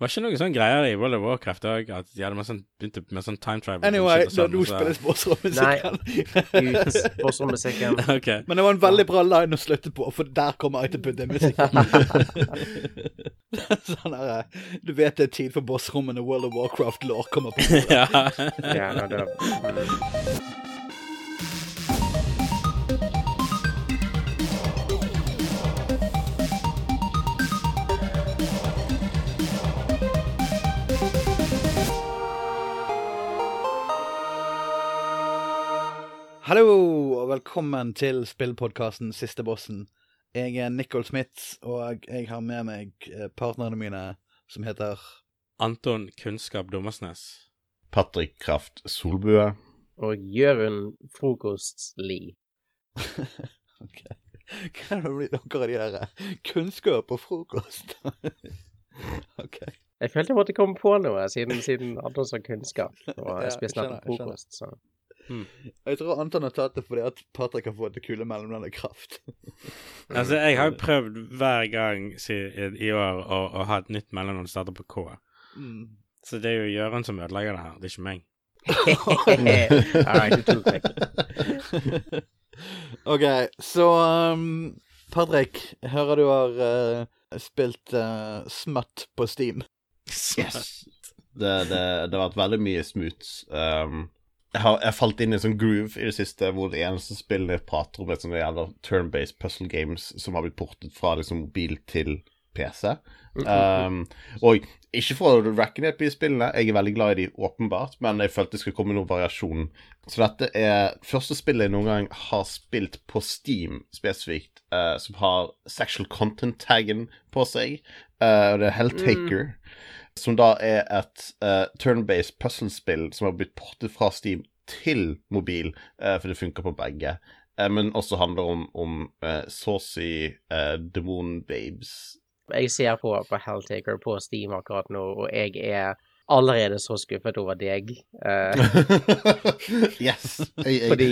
Var ikke noe sånn greier i World of Warcraft òg, at de hadde med sånn, begynte med sånn time travel? Anyway, sånn, nå og så- spilles bossrommusikken. Ut bossrommusikken. Men det var en veldig bra line å slutte på, for der kommer jeg til å putte musikken. sånn der, eh, Du vet det er tid for bossrommene World of Warcraft-lår kommer på. ja. Ja, no, Hallo, og velkommen til spillpodkasten Siste bossen. Jeg er Nicol Smith, og jeg har med meg eh, partnerne mine, som heter Anton Kunnskap Dommersnes. Patrick Kraft Solbue. Og Jørund Frokostli. Ok. Hva er det blitt dere av de der kunnskap og frokost? OK. Jeg følte jeg måtte komme på noe, siden, siden Anton sa kunnskap. Og jeg spiste nettopp skjønner. frokost, så Jeg tror Anton har tatt det fordi at Patrick har fått det kule mellomlandet Kraft. Altså, jeg har jo prøvd hver gang i, år å, å ha et nytt mellomnavn som starter på K. Mm. Så det er jo Jørund som ødelegger det her, det er ikke meg. Right, du tok meg. OK, så um, Patrick, hører du har uh, spilt uh, Smutt på Steam. Yes. Det, det, det har vært veldig mye smuts. Um, jeg har jeg falt inn i en sånn groove i det siste hvor det eneste spillet jeg prater om, er sånne jævla turn-based puzzle games som har blitt portet fra liksom mobil til PC. Um, og ikke for å racke ned på de spillene, jeg er veldig glad i de åpenbart, men jeg følte det skulle komme noe variasjon. Så dette er første spillet jeg noen gang har spilt på Steam spesifikt, uh, som har sexual content-taggen på seg, uh, og det er Helltaker. Som da er et uh, turn-based puzzlespill som har blitt portet fra Steam til mobil, uh, for det funker på begge. Uh, men også handler om, om uh, saucy uh, demon-babes. Jeg ser på, på Helltaker på Steam akkurat nå, og jeg er allerede så skuffet over deg. Uh, yes. Jeg, jeg, fordi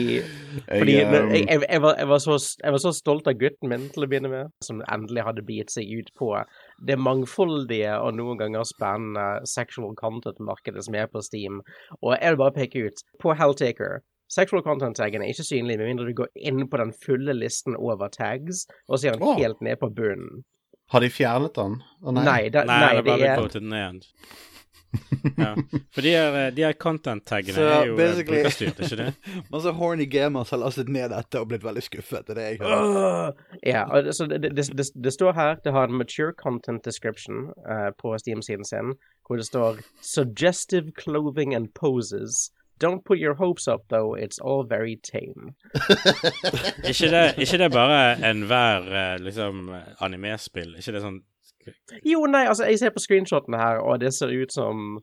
fordi jeg, um, jeg, jeg, var, jeg, var så, jeg var så stolt av gutten min til å begynne med, som endelig hadde begitt seg ut på det mangfoldige og noen ganger spennende sexual content-markedet som er på Steam. Og jeg vil bare peke ut, på Helltaker Sexual content-taggen er ikke synlig med mindre du går inn på den fulle listen over tags, og så er den oh. helt ned på bunnen. Har de fjernet den? Oh, Nei, da, Nei, nei, det det er bare ned. Ja. For de her, de her content-taggene Så er jo eh, brukerstyrt, ikke det? Masse horny gamers har lastet ned dette og blitt veldig skuffet. Det er det jeg hører. Ja, og det, så det, det, det, det står her Det har en mature content description uh, på Steam-siden sin, hvor det står 'Suggestive clothing and poses'. Don't put your hopes up, though. It's all very tame. Ikke det, ikke det bare enhver eh, liksom animespill? Ikke det sånn Jo, nei, altså, jeg ser på screenshotene her, og det ser ut som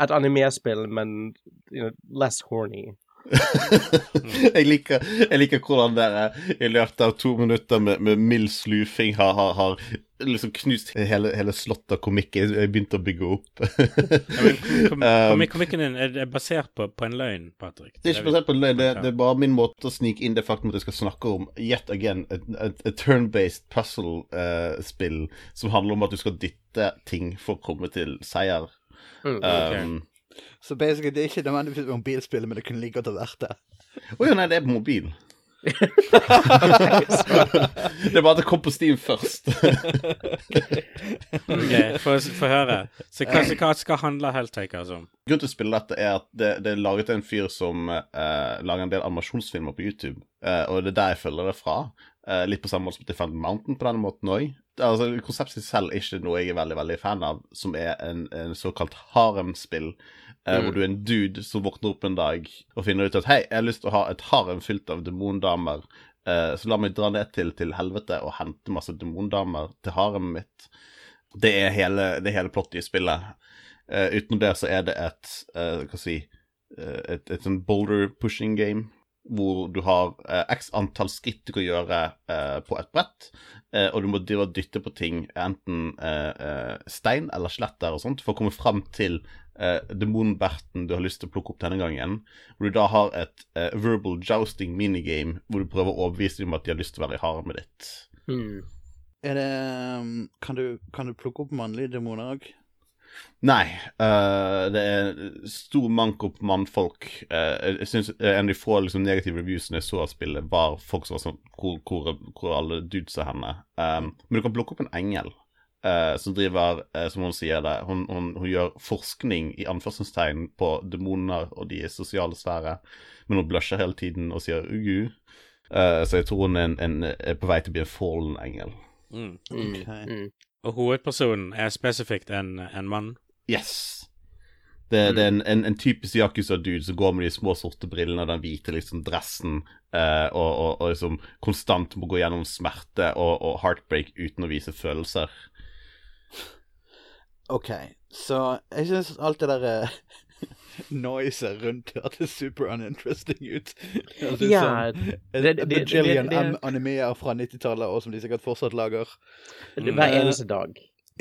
et animespill, men you know, less horny. jeg, liker, jeg liker hvordan dere i løpet av to minutter med, med mild slufing har, har, har liksom knust hele, hele slottet av komikken jeg begynte å bygge opp. ja, men, kom, Um, Komikken din er er basert på, på en løgn, Patrick. Det er ikke basert på en løgn, det, det er bare min måte å snike inn det faktum at jeg skal snakke om yet again et, et, et turn-based puzzle-spill som handler om at du skal dytte ting for å komme til seier. Mm. Um, Så basically, det er ikke nødvendigvis mobilspill, men det kunne like godt ha vært det. Å ja, nei, det er på mobil. det er bare at det kom på Steam først. Ok, Få høre. Så hva, så hva skal handle Helltaker altså om? Grunnen til å spille dette er at det, det er laget en fyr som uh, lager en del animasjonsfilmer på YouTube, uh, og det er der jeg følger det fra. Uh, litt på samme måte som Defend Mountain på denne måten òg. Altså, konseptet selv er ikke noe jeg er veldig veldig fan av, som er en, en såkalt haremspill. Eh, Hvor du er en dude som våkner opp en dag og finner ut at hei, jeg har lyst til å ha et harem fylt av demondamer, eh, så la meg dra ned til, til helvete og hente masse demondamer til haremet mitt. Det er hele, det er hele plottet i spillet. Eh, utenom det så er det et eh, hva skal jeg si et, et, et sånn boulder pushing game hvor du har eh, x antall skritt du kan gjøre eh, på et brett, eh, og du må dytte på ting, enten eh, eh, stein eller sletter og sånt, for å komme fram til eh, demonberten du har lyst til å plukke opp denne gangen. Hvor du da har et eh, verbal jousting minigame hvor du prøver å overbevise dem om at de har lyst til å være i haremet ditt. Hmm. Er det um, Kan du, kan du plukke opp mannlige demoner òg? Nei. Uh, det er stor manko på mannfolk. Uh, jeg synes En av de få liksom, negative reviewsene jeg så av spillet, var folk som var sånn Hvor, hvor, hvor alle dudes er henne? Um, men du kan plukke opp en engel eh, som driver, eh, som hun sier det hun, hun, hun gjør forskning i anførselstegn på demoner og de sosiale sfære, men hun blusher hele tiden og sier ugu. Eh, så jeg tror hun er, en, en, er på vei til å bli en fallen engel. Mm. Okay. Mm. Og hovedpersonen er spesifikt en, en mann. Yes! Det, det er en, en, en typisk Yakuza-dude som går med de små sorte brillene og den hvite liksom, dressen, eh, og, og, og liksom konstant må gå gjennom smerte og, og heartbreak uten å vise følelser. OK, så jeg syns alt det der eh, noiset rundt hørtes super uninteresting ut. Jeg Ja, sånn, bajillion animeer fra 90-tallet, og som de sikkert fortsatt lager. Det er Hver eneste dag.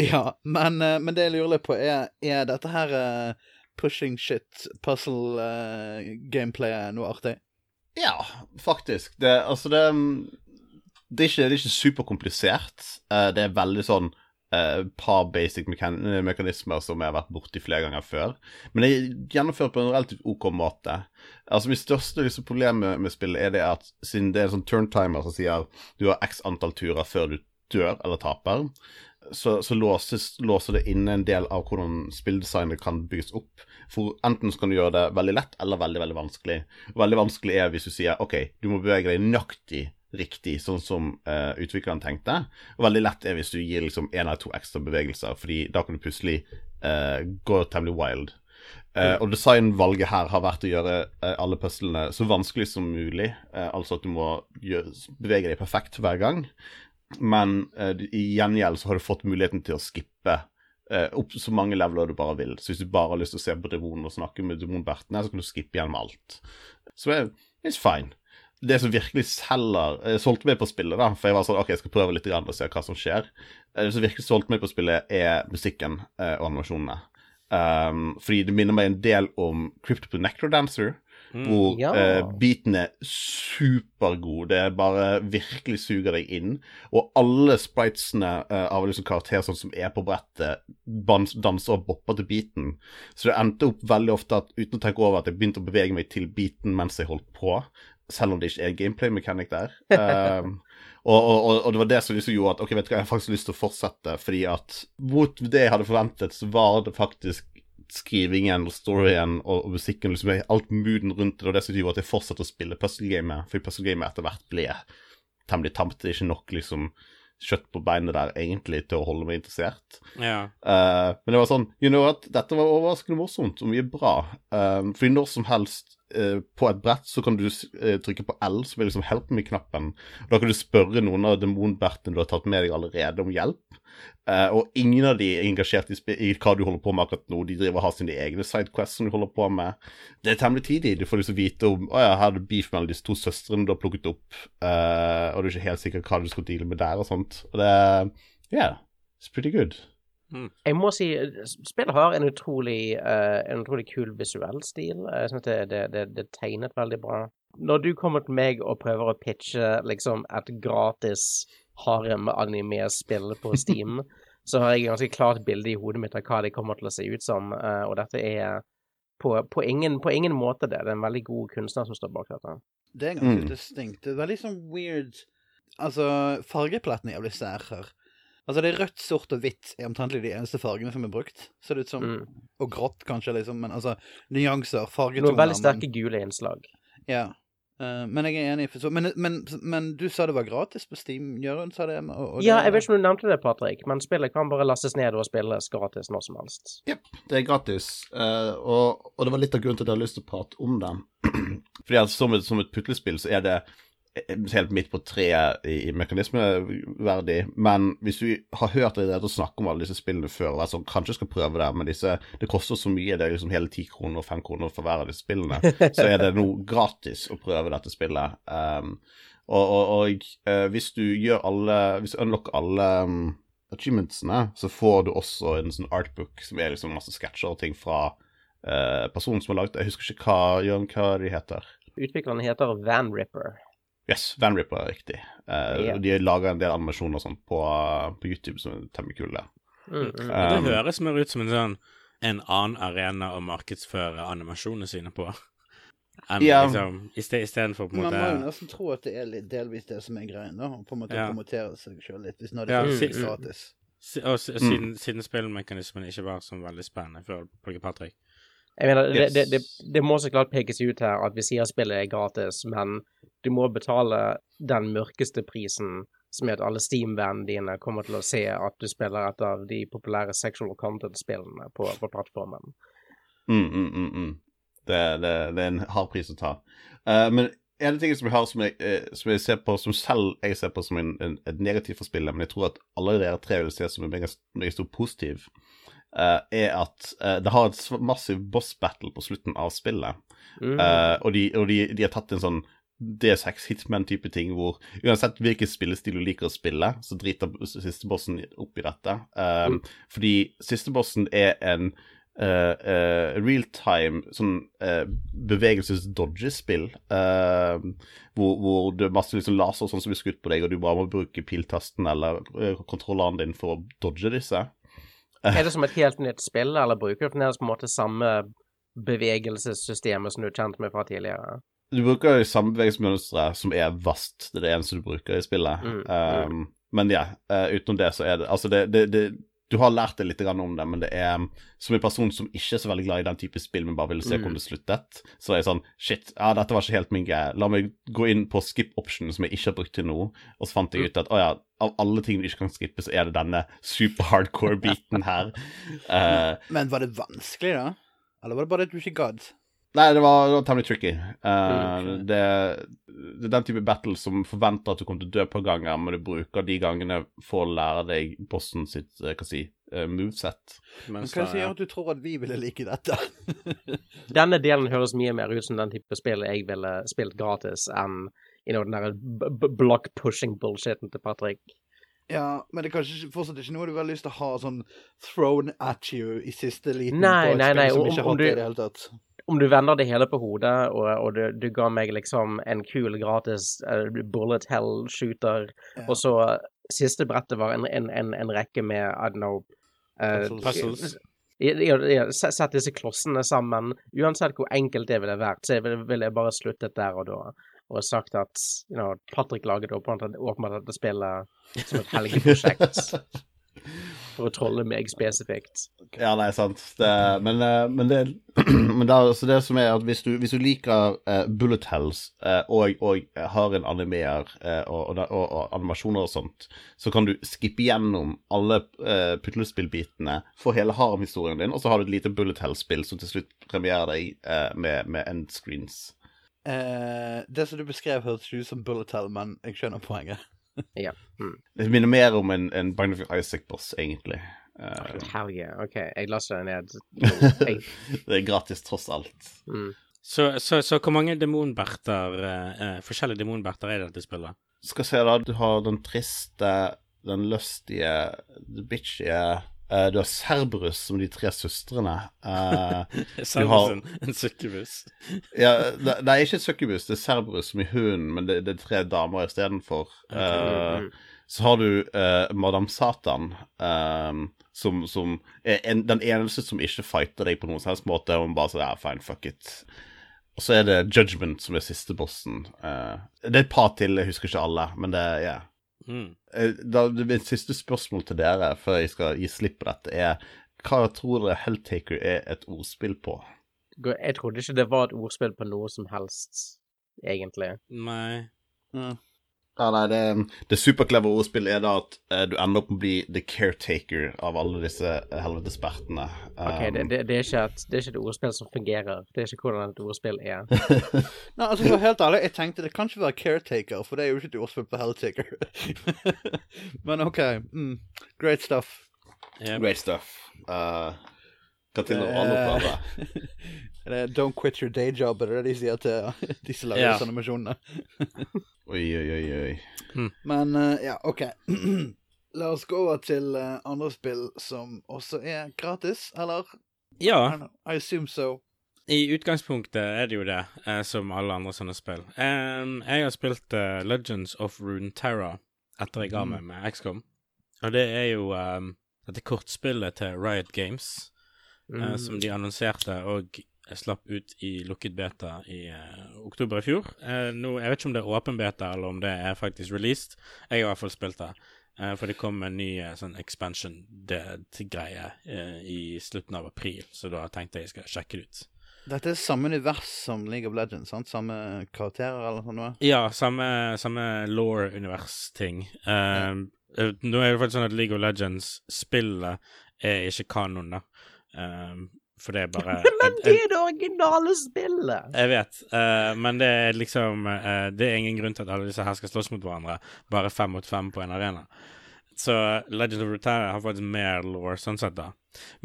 Ja, men, eh, men det jeg lurer litt på, er, er dette her uh, pushing shit, puzzle-gameplayet noe artig? Ja, faktisk. Det, altså, det, det, er, ikke, det er ikke superkomplisert. Uh, det er veldig sånn et par basic mekan mekanismer som jeg har vært borti flere ganger før. Men det er gjennomført på en relativt OK måte. Altså Mitt største liksom, problem med, med spillet er det at siden det er en sånn turntimer som sier du har x antall turer før du dør eller taper, så, så låses, låser det inne en del av hvordan spilldesignet kan bygges opp. For enten så kan du gjøre det veldig lett eller veldig veldig vanskelig. Og veldig vanskelig er hvis du sier OK, du må bevege deg nøyaktig riktig, sånn som uh, utvikleren tenkte. Og veldig lett er hvis du gir liksom én eller to ekstra bevegelser, fordi da kan du plutselig uh, gå temmelig wild. Uh, og designvalget her har vært å gjøre alle puzzlene så vanskelig som mulig. Altså at du må gjøre, bevege deg perfekt hver gang. Men i gjengjeld så har du fått muligheten til å skippe opp så mange leveler du bare vil. Så hvis du bare har lyst til å se på demonen og snakke med demonbertene, så kan du skippe gjennom alt. Så det er fine det som virkelig selger Jeg solgte meg på spillet, da, for jeg var sånn OK, jeg skal prøve litt og se hva som skjer. Det som virkelig solgte meg på spillet, er musikken eh, og animasjonene. Um, fordi det minner meg en del om Crypto Necrodancer, Mm. hvor Ja. eh, beaten er supergod. Det bare virkelig suger deg inn. Og alle spritesene eh, av liksom karakterer sånn som er på brettet, danser og bopper til beaten. Så det endte opp veldig ofte at uten å tenke over at jeg begynte å bevege meg til beaten mens jeg holdt på selv om det ikke er gameplay mechanic der. Um, og, og, og, det var det som liksom gjorde at ok, vet du hva, jeg har faktisk lyst til å fortsette, fordi at mot det jeg hadde forventet, så var det faktisk skrivingen og storyen og, og musikken, liksom alt mooden rundt det, og det som gjorde at jeg fortsatte å spille puzzle-gamet, fordi puzzle-gamet etter hvert ble temmelig tamt. Det er ikke nok liksom kjøtt på beinet der egentlig til å holde meg interessert. Ja. Uh, men det var sånn You know what, dette var overraskende morsomt og mye bra. Um, fordi når som helst på et brett så kan du uh, trykke på L, som er liksom help me-knappen. Da kan du spørre noen av demonbertene du har tatt med deg allerede, om hjelp. og ingen av de er engasjert i, i, hva du holder på med akkurat nå. De driver og har sine egne sidequests som de holder på med. Det er temmelig tidlig. Du får liksom vite om Å ja, her er det beef mellom disse to søstrene du har plukket opp, og du er ikke helt sikker hva du skal deale med der og sånt. Og det Yeah, it's pretty good. Jeg må si spillet har en utrolig, uh, en utrolig kul visuell stil. Jeg synes det, det, det, det er tegnet veldig bra. Når du kommer til meg og prøver å pitche liksom et gratis harem-anime-spill på Steam, så har jeg et ganske klart bilde i hodet mitt av hva det kommer til å se ut som, uh, og dette er på, på, ingen, på ingen måte det. Det er en veldig god kunstner som står bak dette. Det er ganske Mm. distinkt. Det er veldig sånn weird Altså, fargeplaten er jævlig sær her. Altså, det er rødt, sort og hvitt er omtrentlig de eneste fargene som er brukt. Ser det ut som. Mm. Og grått, kanskje, liksom. Men altså, nyanser, Noen veldig veldig men- sterke gule innslag. Ja. Uh, men jeg er enig. i så, men, men, men du sa det var gratis på Steam, Jørund? sa det? Og, og Ja, det- jeg vet ikke om du nevnte det, Patrick, men spillet kan bare lastes ned og spilles gratis når som helst. Det er gratis, uh, og, og det var litt av grunnen til at jeg hadde lyst til å prate om den. Fordi altså, som, et, som et putlespill så er det helt midt på treet i, mekanismeverdig, men hvis du har hørt deg snakke om alle disse spillene før, sånn, kanskje skal prøve det, men disse, det koster så mye, det er liksom hele ti kroner og fem kroner for hver av disse spillene, så er det nå gratis å prøve dette spillet. Um, og og, og eh, hvis du gjør alle Hvis du unlocker alle um, achievementsene, så får du også en sånn artbook som er liksom masse sketsjer og ting fra uh, personen som har laget det. Jeg husker ikke hva, Jørn, hva de heter. Utviklerne heter Van Ripper. Yes, Van Ripper er riktig. Uh, yeah. og De lager en del animasjoner sånn sånt på, på YouTube som er temmelig kule. Mm, mm. det Um, høres mer ut som en sånn en annen arena å markedsføre animasjonene sine på. Um, Ja. liksom stedet Istedenfor på en måte Man må nesten tro at det er litt delvis det som er greia, da. På en måte Ja. promotere seg sjøl litt, hvis når det Ja, er si- gratis. si- Og si- Mm. siden, siden spillmekanismen ikke var så veldig spennende før Polke Patrick. Jeg mener, Yes. det, det, det, må så klart pekes ut her at vi sier spillet er gratis, men du må betale den mørkeste prisen, som er at alle Steam-vennene dine kommer til å se at du spiller et av de populære sexual content-spillene på, på plattformen. Mm, mm, mm, mm. Det, det, er en hard pris å ta. Uh, men en av tingene som jeg har som jeg, eh, som jeg ser på, som selv jeg ser på som en, en, et negativt for spillet, men jeg tror at alle dere tre vil se som en meget stor positiv, er at eh, det har et massiv boss battle på slutten av spillet. Mm. Eh, og de, og de, de har tatt en sånn D6 Hitman-type ting hvor uansett hvilken spillestil du liker å spille, så driter siste bossen opp i dette. Eh, Mm. Fordi siste bossen er en uh, realtime sånn uh, bevegelses-dodgespill. eh, hvor, hvor det er masse liksom laser sånn som blir skutt på deg, og du bare må bruke piltasten eller uh, kontrolleren din for å dodge disse. Er det som et helt nytt spill, eller bruker du fremdeles på en måte samme bevegelsessystemet som du er kjent med fra tidligere? Du bruker jo samme bevegelsesmønstre som er vast, det er det eneste du bruker i spillet. Mm, Um, men ja, uh, utenom det så er det Altså, det, det, det Du har lært deg litt om det, men det er Som en person som ikke er så veldig glad i den type spill, men bare ville se Mm. hvordan det sluttet, så er jeg sånn Shit, ja, dette var ikke helt min greie. La meg gå inn på skip option, som jeg ikke har brukt til nå, og så fant jeg ut at å ja, av alle ting du ikke kan skippe, så er det denne super hardcore-biten her. Uh, Men var det vanskelig, da? Eller var det bare at du ikke gadd? Nei, det var, det var temmelig tricky. Uh, det, det er den type battle som forventer at du kommer til å dø på ganger, men du bruker de gangene for å lære deg bossen sitt eh, hva si, eh, moveset. Men hva gjør at du tror at vi ville like dette? Denne delen høres mye mer ut som den type spill jeg ville spilt gratis enn you know, den der b- b- block-pushing-bullshiten til Patrick. ja, men det er kanskje fortsatt ikke noe du har lyst til å ha sånn thrown at you i siste liten Nei, på et nei, spill nei, som om- ikke har du- det i det hele tatt. Om du vender det hele på hodet, og, og du, du ga meg liksom en kul gratis uh, bullet hell-shooter, Ja. og så siste brettet var en, en, en, en rekke med, I don't know uh, Puzzles. Sett disse klossene sammen. Uansett hvor enkelt det ville vært, så ville, vil jeg bare sluttet der og da. Og sagt at you know, Patrick laget åpenbart dette spillet som et helgeprosjekt for å trolle meg spesifikt. Ja, nei, sant. Det, men, eh, men det Men det, altså det som er at hvis du, hvis du liker uh, bullet hells uh, og, og har en animer uh, og, og, og, og animasjoner og sånt, så kan du skippe gjennom alle uh, puslespillbitene for hele harem-historien din, og så har du et lite bullet hell-spill som til slutt premierer deg med, med endscreens. Eh, det som du beskrev, hørtes ut som bullet hell, men jeg skjønner poenget. Det minner mer om en, en Binding of Isaac-boss, egentlig. Uh, Hell yeah. OK, jeg laster den ned. Jeg, det er gratis, tross alt. mm. Så, så, så hvor mange demonberter, eh, eh, forskjellige demonberter er det dette spillet? Skal se, da. Du har den triste, den lustige, the bitchy eh, Du har Cerberus som de tre søstrene. Uh, Selv har- en, en ja, det, det er ikke Succubus, det er Cerberus som i hunden, men det, det er tre damer istedenfor. Uh, mm. så har du uh, Madame Satan, eh, som, som er en, den eneste som ikke fighter deg på noen som helst måte. Hun bare sier ja, fine, fuck it. Og så er det Judgment som er siste bossen. Uh, det er et par til, jeg husker ikke alle, men det er yeah. Mm. Eh, da, Mitt siste spørsmål til dere før jeg skal gi slipp på dette, er hva tror dere Helltaker er et ordspill på? Jeg trodde ikke det var et ordspill på noe som helst, egentlig. Nei. Ja, nei, det, det superclevere ordspillet er da at uh, du ender opp med å bli the caretaker av alle disse helvetespertene. Um, OK, det, det, det, er ikke et, det er ikke et ordspill som fungerer. Det er ikke hvordan et ordspill er. Nei, altså for helt ærlig, jeg tenkte det kan ikke være caretaker, for det er jo ikke et ordspill på helltaker. Men OK. Mm, great stuff. Yep. Great stuff. Uh, hva til å alle Eh, det er Don't quit your day job, er det de sier til de som lager disse animasjonene? Oi, oi, oi, oi. Men uh, ja, OK. La oss gå over til uh, andre spill som også er gratis, eller? Ja, I assume so. i utgangspunktet er det jo det, eh, som alle andre sånne spill. Um, jeg har spilt uh, Legends of Runeterra etter jeg ga meg med XCOM. Og det er jo um, dette kortspillet til Riot Games, eh, Mm. som de annonserte og slapp ut i lukket beta i eh, oktober i fjor. Eh, nå, jeg vet ikke om det er åpen beta, eller om det er faktisk released. Jeg har i hvert fall spilt det. Eh, for det kom en ny eh, sånn expansion-greie eh, i slutten av april, så da tenkte jeg jeg skal sjekke det ut. Dette er samme univers som League of Legends, sant? Samme karakterer eller noe? Ja, samme, samme law-univers-ting. Eh, eh, nå er det faktisk sånn at League of Legends-spillet er ikke kanon, da. Eh, for det er bare Men det er det originale spillet! Jeg vet, uh, men det er liksom uh, Det er ingen grunn til at alle disse her skal slåss mot hverandre, bare fem mot fem på en arena. Så Legend of Retaria har faktisk mer law, sånn sett, da.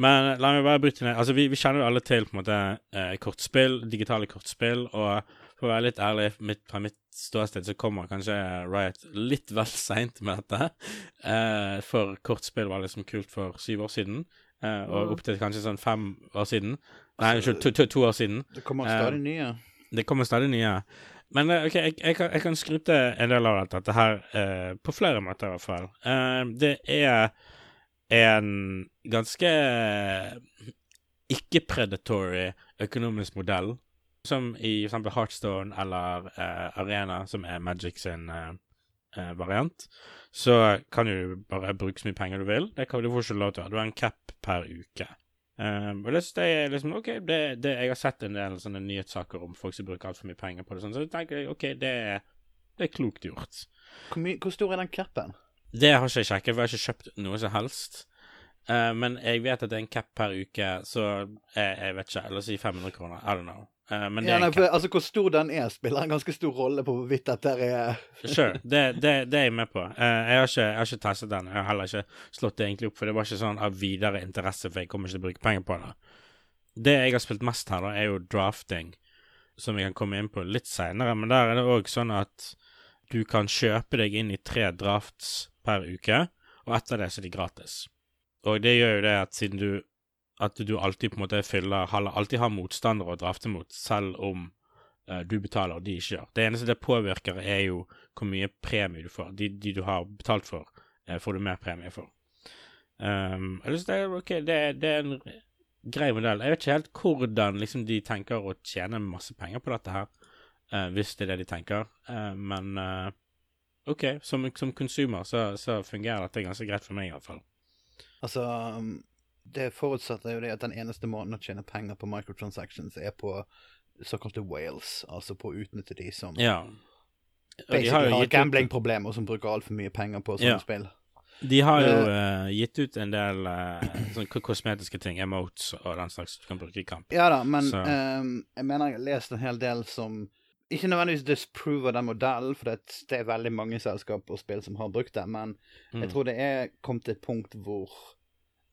Men la meg bare bryte ned Altså, vi, vi kjenner jo alle til på en måte eh, kortspill, digitale kortspill, og for å være litt ærlig, mitt, fra mitt ståsted så kommer kanskje Riot litt vel seint med dette. Eh, for kortspill var liksom kult for syv år siden, eh, og opp til kanskje sånn fem år siden. Nei, unnskyld, to, to, to år siden. Det kommer Eh, stadig nye. Det kommer stadig nye. Men eh, ok, jeg, jeg, kan, jeg kan skryte en del av dette, her, uh, på flere måter i hvert fall. Uh, det er en ganske ikke-predatory økonomisk modell, som i eksempel Heartstone eller uh, Arena, som er Magic sin eh, eh, variant. Så kan du bare bruke så mye penger du vil. Det kan du ikke lov til. Du har en cap per uke. Um, og det, er liksom OK, det, det, jeg har sett en del sånne nyhetssaker om folk som bruker altfor mye penger på det, sånn, så jeg tenker OK, det, det er klokt gjort. Hvor, my hvor stor er den capen? Det har ikke jeg sjekket, for jeg har ikke kjøpt noe som helst. Uh, men jeg vet at det er en cap per uke, så jeg, jeg vet ikke. La oss si 500 kroner. I don't know. Eh, men det Ja, nei, for, altså, hvor stor den er, spiller en ganske stor rolle på hvorvidt dette er Sure. Det, det, det er jeg med på. Eh, jeg, har ikke, jeg har ikke testet den. Jeg har heller ikke slått det egentlig opp, for det var ikke sånn av videre interesse, for jeg kommer ikke til å bruke penger på det. Det jeg har spilt mest her, da, er jo drafting, som vi kan komme inn på litt seinere. Men der er det òg sånn at du kan kjøpe deg inn i tre drafts per uke, og etter det så er de gratis. Og det gjør jo det at siden du at du alltid på en måte fyller Alltid har motstandere å drafte mot, selv om uh, du betaler og de ikke gjør. Det eneste det påvirker, er jo hvor mye premie du får. De, de du har betalt for, uh, får du mer premie for. Um, jeg synes det, er, ok, det, det er en grei modell. Jeg vet ikke helt hvordan liksom, de tenker å tjene masse penger på dette her, uh, hvis det er det de tenker. Men OK, som, som consumer så, så fungerer dette ganske greit for meg, i hvert fall. Altså um, Det forutsetter jo det at den eneste måten å tjene penger på microtransactions er på såkalte whales, altså på å utnytte de som Ja. basically har har gamblingproblemer, som bruker altfor mye penger på sånne Ja. spill. De har jo eh, gitt ut en del uh, sånn kosmetiske ting, emotes og den slags du kan bruke i kamp. Ja da, men um, jeg mener jeg har lest en hel del som ikke nødvendigvis disprover den modellen, for det, det er veldig mange selskap og spill som har brukt det, men Mm. jeg tror det er kommet til et punkt hvor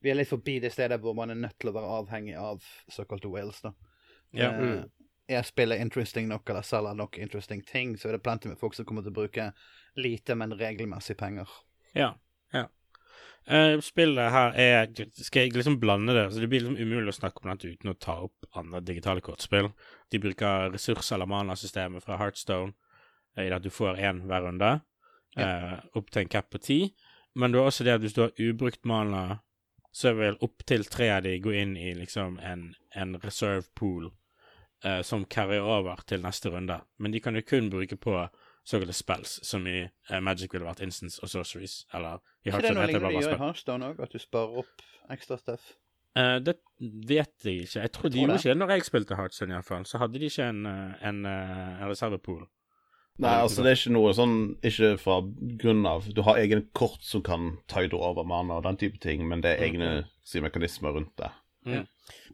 vi er litt forbi det stedet hvor man er nødt til å være avhengig av såkalte whales, da. Ja. Eh, Mm. Er spillet interesting nok, eller selger nok interesting ting, så er det plenty med folk som kommer til å bruke lite, men regelmessig penger. Ja. ja. Uh, spillet her er Skal jeg liksom blande det? Så det blir liksom umulig å snakke om dette uten å ta opp andre digitale kortspill. De bruker ressurser eller mana-systemet fra Heartstone uh, i det at du får én hver runde, eh, opp til en cap på ti. Men du har også det at hvis du har ubrukt mana, så vil opptil tre av de gå inn i liksom en, en reserve pool eh, som carrier over til neste runde. Men de kan jo kun bruke på såkalte spells, som i eh, Magic ville vært instance og sorceries. Eller i Ikke det noe Er det lignende de gjør i. Hearthstone òg, at du sparer opp ekstra stuff? Eh, det vet jeg ikke. Jeg tror de gjorde ikke det når jeg spilte Hearthstone, iallfall. Så hadde de ikke en, eh, en, eh, en reservepool. Nei, altså det er ikke noe sånn Ikke fra grunn av Du har egne kort som kan tide over mana og den type ting, men det er egne si, mekanismer rundt det.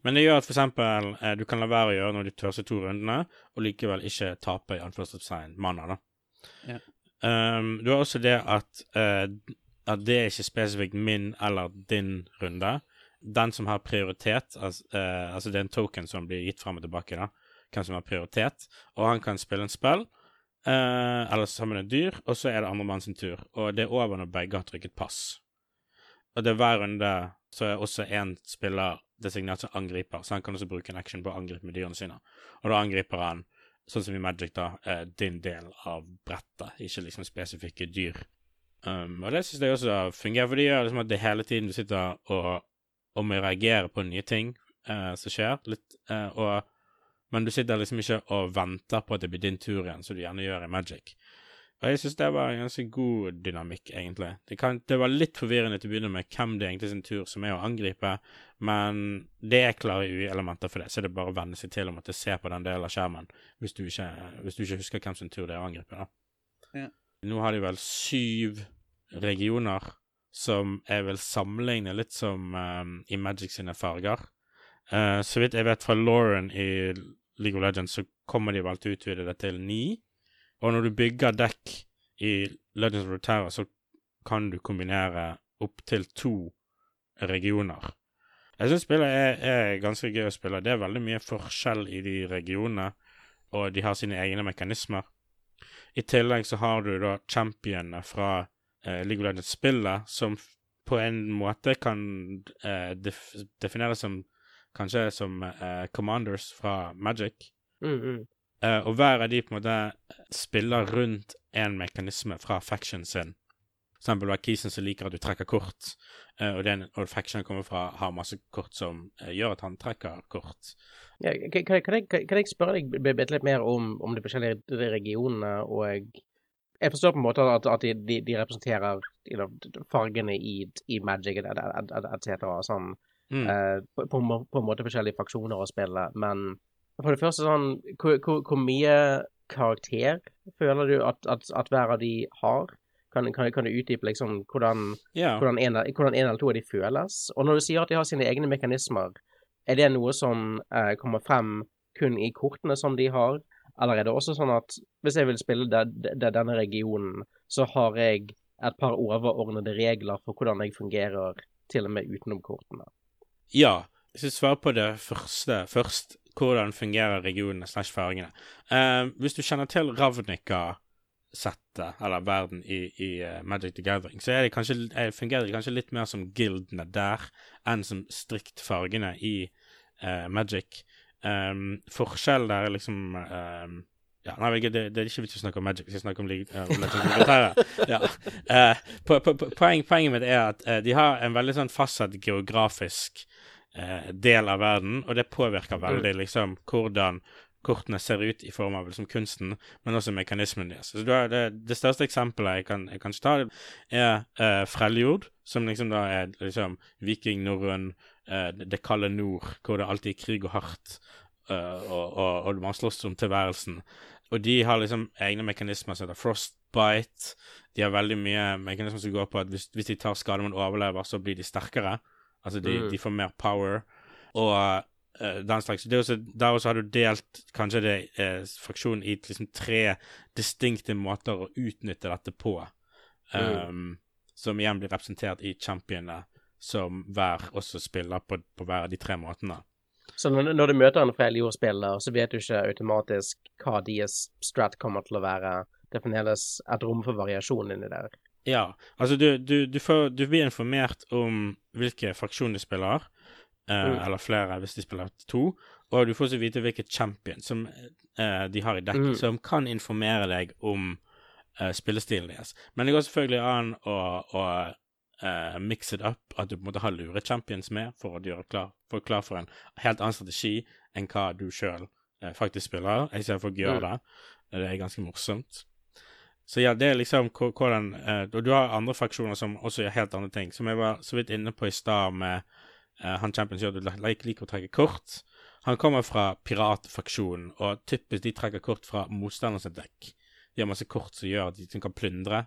Men det gjør at eksempel eh, du kan la være å gjøre når de første to rundene, og likevel ikke tape i anførselstegn mana, da. Ja. Um, du har også det at, uh, at det er ikke spesifikt min eller din runde. Den som har prioritet, altså, uh, altså det er en token som blir gitt frem og tilbake, da, hvem som har prioritet, og han kan spille en spill, eh, eller sammen med et dyr, og så er det andre mann sin tur, og det er over når begge har trykket pass. Og det er hver runde så er også én spiller designert som angriper, så han kan også bruke en action på å angripe med dyrene sine. Og da angriper han, sånn som i Magic, da, uh, din del av brettet, ikke liksom spesifikke dyr. Um, og det syns jeg også fungerer, for det gjør liksom at det hele tiden du sitter og, og må reagere på nye ting uh, som skjer, litt, og, men du sitter liksom ikke og venter på at det blir din tur igjen, som du gjerne gjør i Magic. Og jeg syns det var en ganske god dynamikk, egentlig. Det, kan, det var litt forvirrende til å begynne med hvem det egentlig sin tur som er å angripe, men det er klare UI-elementer for det, så det er bare å venne seg til å måtte se på den delen av skjermen hvis du ikke, hvis du ikke husker hvem sin tur det er å angripe. da. Ja. Nå har de vel syv regioner som jeg vil sammenligne litt som um, i Magic sine farger. Uh, så vidt jeg vet fra Lauren i League of Legends, så kommer de vel til å utvide det til ni. Og når du bygger dekk i Legends of Rotera, så kan du kombinere opptil to regioner. Jeg syns spillet er, er ganske gøy å spille. Det er veldig mye forskjell i de regionene, og de har sine egne mekanismer. I tillegg så har du da championene fra eh, League of Legends-spillet, som på en måte kan eh, def defineres som kanskje som uh, commanders fra Magic. Mm, mm. Uh, og hver av de på en måte spiller rundt en mekanisme fra faction sin. For eksempel Kisen som liker at du trekker kort, uh, og, den, og faction kommer fra har masse kort som gjør at han trekker kort. Ja, kan, kan, kan, jeg, kan jeg spørre deg bitte litt mer om, om de forskjellige regionene, og jeg forstår på en måte at, at de, de, de representerer you know, fargene i, i Magic etc. Sånn, Mm. Uh, på, på, på en måte forskjellige fraksjoner å spille, men for det første sånn Hvor, hvor, hvor mye karakter føler du at, at, at hver av de har? Kan, kan, kan du utdype liksom hvordan yeah. hvordan en, hvordan en eller to av de føles. Og når du sier at de har sine egne mekanismer, er det noe som uh, kommer frem kun i kortene som de har, eller er det også sånn at hvis jeg vil spille de, de, denne regionen, så har jeg et par overordnede regler for hvordan jeg fungerer til og med utenom kortene? Ja. Hvis jeg svarer på det første først, hvordan fungerer regionene slash fargene Eh, Hvis du kjenner til Ravnica-settet, eller verden i, i eh, Magic the Gathering, så det kanskje, eh, fungerer det kanskje litt mer som guildene der enn som strikt fargene i eh, Magic. Um, forskjell der er liksom um, ja, nei, det, det er ikke vits å snakke om Magic, vi skal snakke om League uh, Legends of Runeterra. ja. Eh, po po po poeng, poenget mitt er at eh, de har en veldig sånn fastsatt geografisk eh, del av verden, og det påvirker veldig liksom hvordan kortene ser ut i form av liksom kunsten, men også mekanismen deres. Så da er det, det største eksempelet jeg kan, jeg kan ta, er uh, Freljord, som liksom da er liksom viking, norrøn, eh, det det kalde nord, hvor det alltid er krig og hardt, Uh, og, og, og man slåss om tilværelsen. Og de har liksom egne mekanismer som heter frostbite. De har veldig mye mekanismer som går på at hvis, hvis de tar skade, men overlever, så blir de sterkere. Altså de, Mm. de får mer power. Og uh, den slags. Det også, der også har du delt kanskje det uh, fraksjonen i liksom tre distinkte måter å utnytte dette på. Um, Som igjen blir representert i championene, som hver også spiller på, på hver av de tre måtene. Så når, du møter en Freljord-spiller, så vet du ikke automatisk hva deres strat kommer til å være. Det fremdeles et rom for variasjon inni der. Ja, altså du, du, du, får, du blir informert om hvilke fraksjoner de spiller, eh, Mm. eller flere hvis de spiller to, og du får også vite hvilket champion som eh, de har i dekket, Mm. som kan informere deg om eh, spillestilen deres. Men det går selvfølgelig an å, å eh, mix it up, at du på en måte har lure champions med for å gjøre klar for, klar for en helt annen strategi enn hva du sjøl uh, faktisk spiller. Jeg ser folk gjøre Mm. det. Det er ganske morsomt. Så ja, det er liksom hvordan uh, Og du har andre fraksjoner som også gjør helt andre ting. Som jeg var så vidt inne på i stad med uh, han champion som gjør at liker å trekke kort. Han kommer fra piratfaksjonen, og typisk de trekker kort fra motstanderens dekk. De har masse kort som gjør at de kan plyndre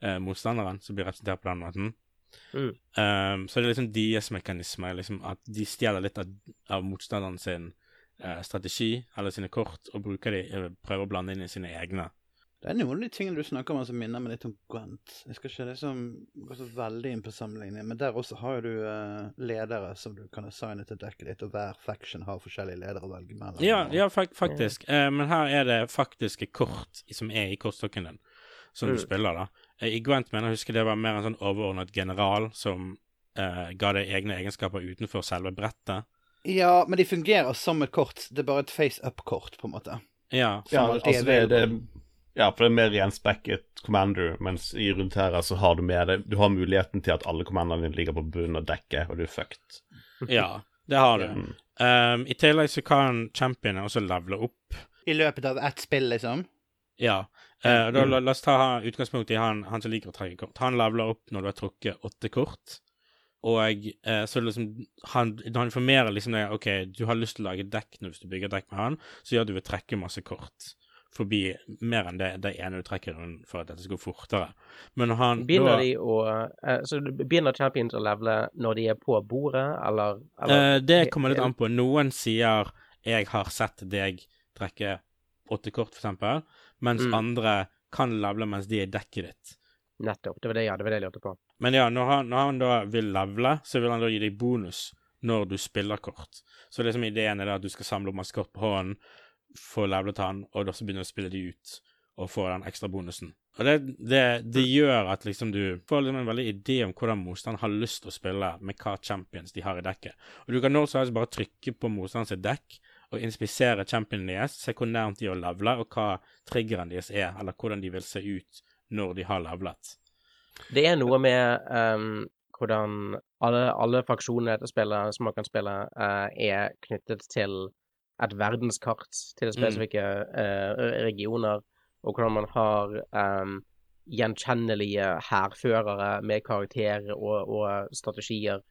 eh, motstanderen, som blir representert på den måten. Mm. Um, så det er liksom deres mekanisme, liksom at de stjeler litt av, av motstanderen sin uh, strategi, eller sine kort, og bruker de, uh, prøver å blande inn i sine egne. Det er noen av de tingene du snakker om som minner meg litt om Gwent. Jeg skal ikke liksom gå så veldig inn på sammenligning, men der også har jo du uh, ledere som du kan assigne til dekket ditt, og hver faction har forskjellige ledere å velge mellom. Ja, ja fak faktisk. Uh, men her er det faktiske kort som er i kortstokken din, som du Mm. spiller, da. Eh, I Gwent mener jeg husker det var mer en sånn overordnet general som eh, ga deg egne egenskaper utenfor selve brettet. Ja, men de fungerer som et kort. Det er bare et face up-kort, på en måte. Ja. Ja, altså det, det. Ja, for det er mer renspekket commander, mens i Runeterra så har du med det Du har muligheten til at alle commanderne dine ligger på bunnen av dekket, og du er fucked. Ja, det har du. Mm. Um, I tillegg så kan championen også levele opp. I løpet av ett spill, liksom? Ja. Eh, da, la, la oss ta utgangspunkt i han, han som liker å trekke kort. Han leveler opp når du har trukket åtte kort. Og eh, så liksom han, han informerer liksom deg OK, du har lyst til å lage dekk nå hvis du bygger dekk med han, så gjør du vil trekke masse kort. Forbi mer enn det, det ene du trekker for at dette skal gå fortere. Men han Begynner da, de å eh, Så begynner champions å levele når de er på bordet, eller, eller eh, Det kommer litt an på. Noen sier 'jeg har sett deg trekke åtte kort', for eksempel, mens Mm. andre kan levele mens de er i dekket ditt. Nettopp. Det var det, ja, det var det jeg lurte på. Men ja, når han, når han da vil levele, så vil han da gi deg bonus når du spiller kort. Så liksom ideen er da at du skal samle opp masse kort på hånden, få levelet han, og da så begynner du å spille de ut, og få den ekstra bonusen. Og det, det, det gjør at liksom du får liksom en veldig idé om hvordan motstanderen har lyst til å spille, med hva champions de har i dekket. Og du kan når som helst bare trykke på motstanderens dekk, og inspisere championene deres, se hvor nærmt de å levele, og hva triggeren deres er, eller hvordan de vil se ut når de har levelet. Det er noe med um, hvordan alle, alle fraksjoner i spillet som man kan spille, uh, er knyttet til et verdenskart, til spesifikke eh, regioner, og hvordan man har um, gjenkjennelige hærførere med karakterer og, og strategier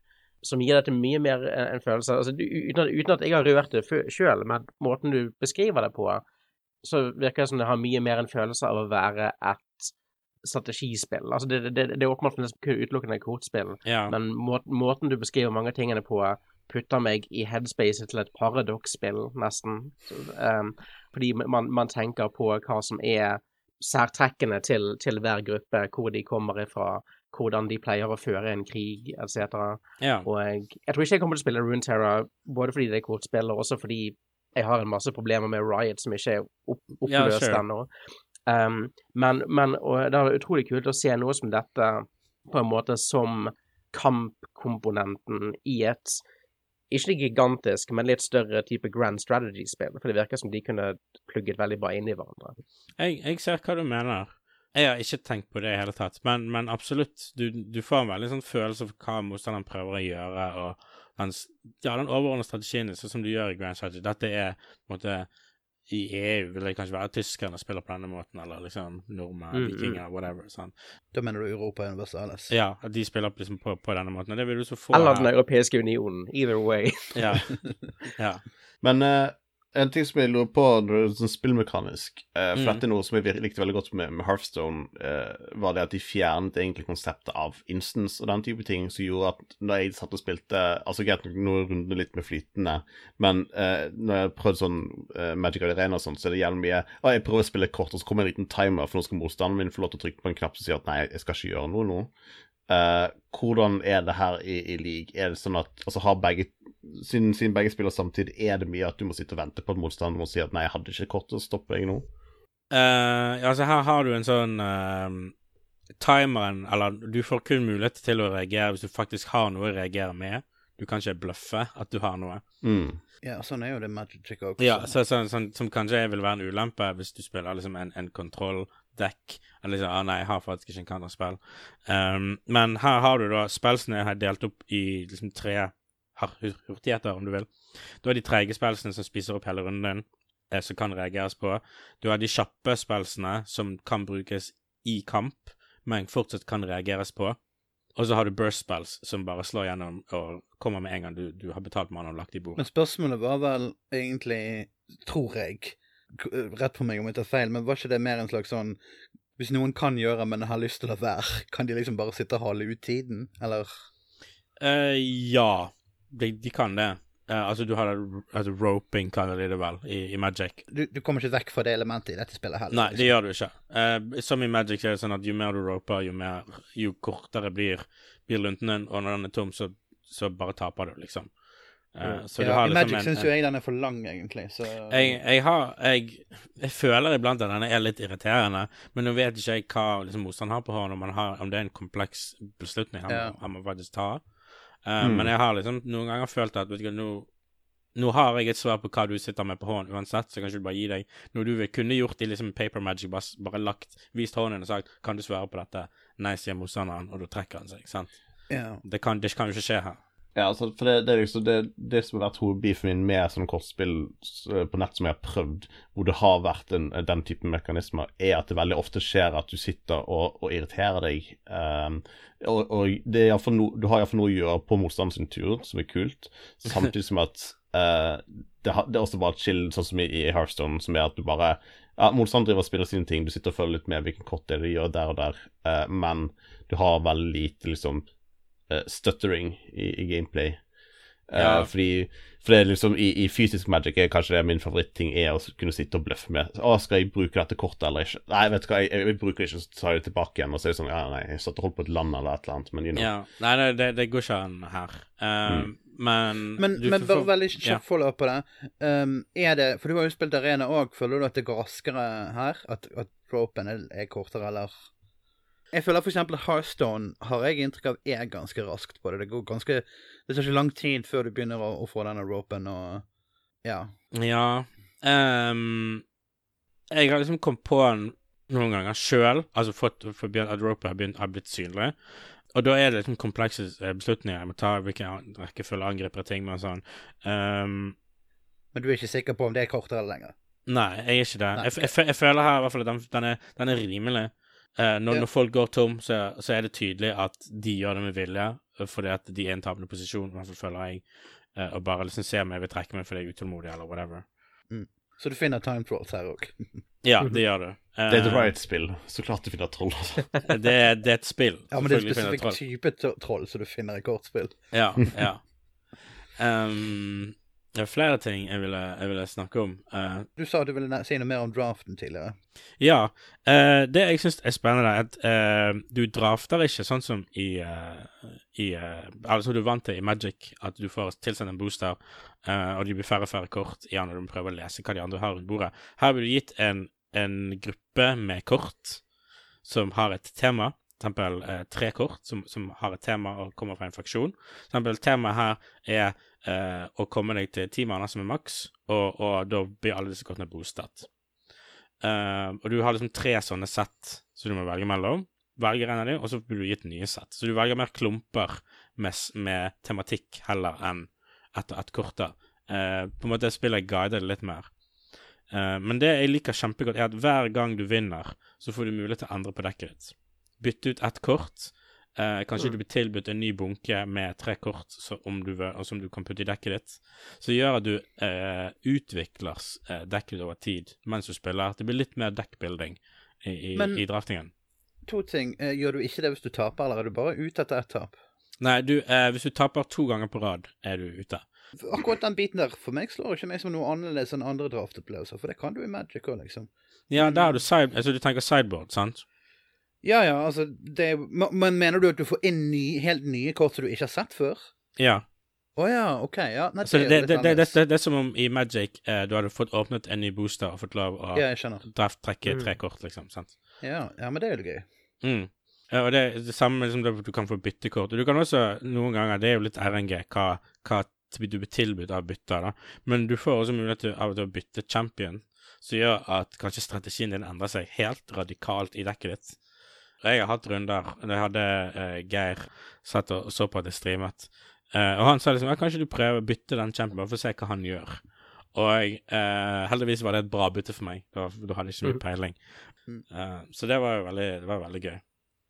som gir dette mye mer en, en følelse altså, uten, at, uten at jeg har rørt det sjøl, men måten du beskriver det på, så virker det som det har mye mer en følelse av å være et strategispill. Altså det, det, det er åpenbart utelukkende et kortspill, Ja. men må, måten du beskriver mange tingene på, putter meg i headspace til et paradoksspill, nesten. Ehm, fordi man, man tenker på hva som er særtrekkene til, til hver gruppe, hvor de kommer ifra, hvordan de pleier å føre en krig, etc. ja. Og jeg, jeg tror ikke jeg kommer til å spille Runeterra, både fordi det er kortspill, og også fordi jeg har en masse problemer med Riot som ikke er opp, Ja, oppløst sure. ennå. Um, men, men det er utrolig kult å se noe som dette på en måte som kampkomponenten i et ikke gigantisk, men litt større type grand strategy-spill. For det virker som de kunne plugget veldig bra inn i hverandre. Jeg, jeg ser hva du mener. Jeg har ikke tenkt på det i hele tatt, men, men absolutt. Du, du får en veldig sånn følelse for hva motstanderen prøver å gjøre, og den, ja, den overordnede strategien, sånn som du gjør i Grand Strategy. Dette er på en måte I EU vil det kanskje være tyskerne spiller på denne måten, eller liksom nordmenn, Mm, mm. vikinger, whatever. Sånn. Da mener du Europa Universalis? Ja, at de spiller liksom på, på denne måten. Og det vil du så få Eller Den europeiske unionen. Either way. Ja. ja. Men eh, en ting som jeg lurer på når det er sånn spillmekanisk eh, For Mm. dette er noe som jeg likte veldig godt med, med Hearthstone, eh, var det at de fjernet egentlig konseptet av instance og den type ting, som gjorde at når jeg satt og spilte Altså greit nok noen runder litt med flytende, men eh, når jeg har prøvd sånn eh, Magic Arena og sånn, så er det gjerne mye Og jeg prøver å spille kort, og så kommer en liten timer, for nå skal motstanderen min få lov til å trykke på en knapp som sier at nei, jeg skal ikke gjøre noe nå. Eh, hvordan er det her i, i league? Er det sånn at Altså har begge siden, siden begge spiller samtidig, er det mye at du må sitte og vente på at motstanderen må si at 'nei, jeg hadde ikke kortet, stopp jeg nå'? Uh? Eh, altså, her har du en sånn uh, Timeren Eller du får kun mulighet til å reagere hvis du faktisk har noe å reagere med. Du kan ikke bløffe at du har noe. Mm. Ja, sånn er jo det Magic Trick også. Ja, så, så, sånn, Som kanskje vil være en ulempe hvis du spiller liksom en, en kontrolldekk. Eller liksom, ah, nei, jeg har faktisk ikke en counterspill. Um, men her har du da spillsene er delt opp i liksom tre hurtigheter, om du vil. Du har de treige spelsene som spiser opp hele runden din, eh, som kan reageres på. Du har de kjappe spelsene som kan brukes i kamp, men fortsatt kan reageres på. Og så har du burst spells som bare slår gjennom og kommer med en gang du, du har betalt mannen og lagt i bordet. Men spørsmålet var vel egentlig, tror jeg, rett på meg om jeg tar feil, men var ikke det mer en slags sånn Hvis noen kan gjøre, men har lyst til å la være, kan de liksom bare sitte og hale ut tiden, eller? Uh, ja, de, de kan det. Uh, altså, du har altså, roping, kaller de det vel, i, i Magic. Du, du kommer ikke vekk fra det elementet i dette spillet heller. Nei, det gjør du ikke. Uh, som i Magic er det sånn at jo mer du roper, jo, mer, jo kortere blir, blir lunten din, og når den er tom, så, så bare taper du, liksom. Uh, så du ja, har I liksom Magic syns jo jeg den er for lang, egentlig, så jeg, jeg har jeg, jeg føler iblant at denne er litt irriterende, men nå vet ikke jeg hva liksom, motstanderen har på hånden, om, har, om det er en kompleks beslutning han, Ja. han må faktisk ta. Eh, Mm. Men jeg har liksom noen ganger følt at vet du, nå nå har jeg et svar på hva du sitter med på hånden uansett, så kanskje du bare gi deg noe du kunne gjort i liksom paper magic, bare, bare lagt, vist hånden og sagt 'Kan du svare på dette?' Nei, sier motstanderen, og da trekker han seg, sant? Yeah. Det kan, det kan jo ikke skje her. Ja, altså, for det, det er liksom det, det som har vært hovedbeefen min med sånne kortspill på nett som jeg har prøvd, hvor det har vært en, den typen mekanismer, er at det veldig ofte skjer at du sitter og, og irriterer deg. Um, og, og det er no, du har iallfall noe å gjøre på motstanders tur, som er kult, samtidig som at uh, det, har- det er også bare chill, sånn som i, i Hearthstone, som er at du bare ja, Motstanderen driver og spiller sine ting, du sitter og følger litt med hvilken kort det er de gjør der og der, uh, men du har veldig lite liksom eh, stuttering i, i gameplay. Eh, Ja. fordi, for det er liksom i, i fysisk magic er kanskje det min favoritting er å kunne sitte og bløffe med. Å, skal jeg bruke dette kortet eller ikke? Nei, vet du hva, jeg, jeg bruker det ikke, så tar jeg det tilbake igjen. Og så er det sånn, ja, nei, jeg satt og holdt på et land eller et eller annet, men you know. Ja. Nei, det, det, det går ikke an her. Eh, Men Men, du men bare veldig ja. kjapt follow-up på det. Um, er det For du har jo spilt arena òg. Føler du at det går raskere her? At, at er, er kortere, eller? Jeg føler eksempel Hearthstone har jeg inntrykk av er ganske raskt på det. Det går ganske Det tar ikke lang tid før du begynner å, å få denne ropen og Ja. Ja Um, Jeg har liksom kommet på den noen ganger sjøl, altså fått for at ropen har, begynt, har blitt synlig. Og da er det liksom komplekse eh, beslutninger. Jeg må ta hvilken rekkefølge angriper ting med og sånn. Um, Men du er ikke sikker på om det er kortere eller lenger? nei, jeg er ikke det. Nei, Jeg, jeg, jeg, jeg føler her i hvert fall at den, den, er, den er rimelig. Eh, når, Ja. når folk går tom, så, så er det tydelig at de gjør det med vilje, eh, fordi at de er i en tapende posisjon, i hvert fall føler jeg. Eh, og bare liksom ser om jeg vil trekke meg fordi jeg er utålmodig, eller whatever. Så du finner time trolls her òg? Ja, det gjør du. Det er et Riot-spill, så klart du finner troll. Altså. det, er, det er et spill. Ja, men det er spesifikk type troll som du finner i kortspill. Ja, ja. Um, det er flere ting jeg ville, jeg ville snakke om. Uh, Du sa du ville si noe mer om draften tidligere. ja. Uh, det jeg syns er spennende, er at uh, du drafter ikke sånn som i, i Altså du er vant til i Magic, at du får tilsendt en booster, og de blir færre og færre kort igjen når du prøver å lese hva de andre har rundt bordet. Her blir du gitt en, en gruppe med kort som har et tema. Eksempel eh, tre kort som, som har et tema og kommer fra en faksjon. For eksempel temaet her er eh, å komme deg til ti måneder som er maks, og, og da blir alle disse kortene boostet. Eh, og du har liksom tre sånne sett som du må velge mellom. Velger en av dem, og så blir du gitt nye sett. Så du velger mer klumper med, med tematikk heller enn etter ett kort. Eh, på en måte spiller guider det litt mer. Eh, men det jeg liker kjempegodt, er at hver gang du vinner, så får du mulighet til å endre på dekket ditt. Bytte ut ett kort. Eh, kanskje du blir tilbudt en ny bunke med tre kort så, om du, som du kan putte i dekket ditt. Som gjør at du eh, utvikler eh, dekket over tid mens du spiller. Det blir litt mer dekkbuilding i, i, Men- i draftingen. To ting. Eh, Gjør du ikke det hvis du taper, eller er du bare ute etter ett tap? Nei, du, eh, hvis du taper to ganger på rad, er du ute. Akkurat den biten der for meg slår ikke meg som noe annerledes enn andre draftopplevelser, for det kan du i Magic òg, liksom. Ja, der har du side, altså du tenker sideboard, sant? Ja ja, altså det Men mener du at du får inn ny, helt nye kort som du ikke har sett før? Ja. Å ja, OK. ja. Nei, altså, det, det, det, det, det, det, det er som om i Magic eh, du hadde fått åpnet en ny booster og fått lov å Ja, trekke Mm. tre kort, liksom. sant? Ja, ja, men det er jo gøy. Mm. Ja, og det er det samme liksom, du kan få byttekort. Og du kan også noen ganger, det er jo litt RNG, hva, hva du blir tilbudt av bytter, da. Men du får også mulighet til, av og til å bytte champion, som gjør at kanskje strategien din endrer seg helt radikalt i dekket ditt. Jeg har hatt runder. Jeg hadde uh, Geir satt og så på at jeg streamet, Uh, og han sa liksom kanskje du prøver å bytte den champen, bare for å se hva han gjør. Og uh, heldigvis var det et bra bytte for meg. Da, da hadde jeg ikke mye Mhm. peiling. Mm. Så det var jo veldig, det var veldig gøy.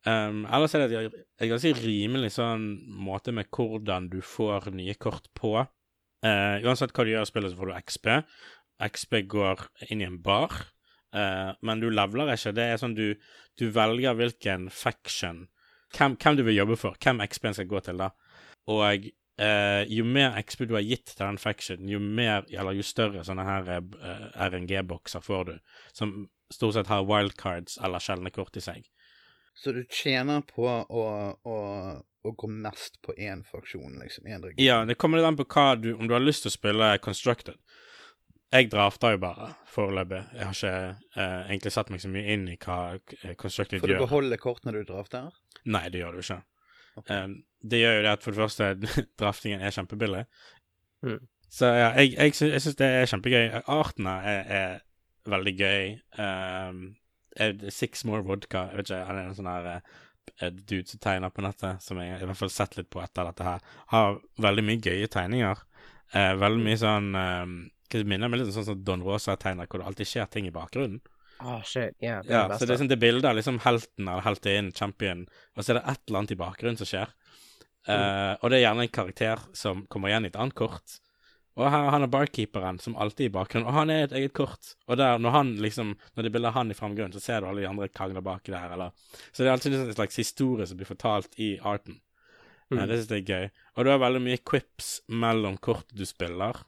Um, ellers er det et ganske rimelig sånn måte med hvordan du får nye kort på. Uansett hva du gjør i spillet, så får du XP. XP går inn i en bar, men du leveler ikke. Det er sånn du, du velger hvilken faction hvem, hvem du vil jobbe for, hvem XP-en skal gå til, da. Og eh, jo mer XP du har gitt til den factionen, jo mer, eller jo større sånne her eh, RNG-bokser får du, som stort sett har wildcards eller sjeldne kort i seg. Så du tjener på å, å, å gå mest på én faksjon, liksom? Én region? Ja, det kommer litt an på du, om du har lyst til å spille Constructed. Jeg drafter jo bare foreløpig. Jeg har ikke eh, egentlig satt meg så mye inn i hva Constructed gjør. Får du gjør. beholde kortene du drafter? Nei, det gjør du ikke. Okay. Um, det gjør jo det at for det første, draftingen er kjempebillig. Mm. Så ja, jeg, jeg, sy- jeg syns det er kjempegøy. Artene er, er veldig gøy. Um, er- Six More Vodka Jeg vet ikke, han er en sånn her eh, dude som tegner på nettet, som jeg i hvert fall har sett litt på etter dette her. Har veldig mye gøye tegninger. Eh, veldig mye sånn um, Hva minner meg litt sånn som Don Rosa tegner, hvor det alltid skjer ting i bakgrunnen. Ah, shit. Yeah, det Ja, det så det er sånn det bildet av liksom helten eller heltinnen, champion, og så er det et eller annet i bakgrunnen som skjer. Eh, og det er gjerne en karakter som kommer igjen i et annet kort. Og her han er barkeeperen, som alltid er i bakgrunnen, og han er et eget kort. Og der, når han liksom Når det er bilde av han i fremgrunnen, så ser du alle de andre krangler bak der, eller Så det er alltid en slags historie som blir fortalt i arten. Mm. Uh, det syns jeg er gøy. Og du har veldig mye quips mellom kort du spiller,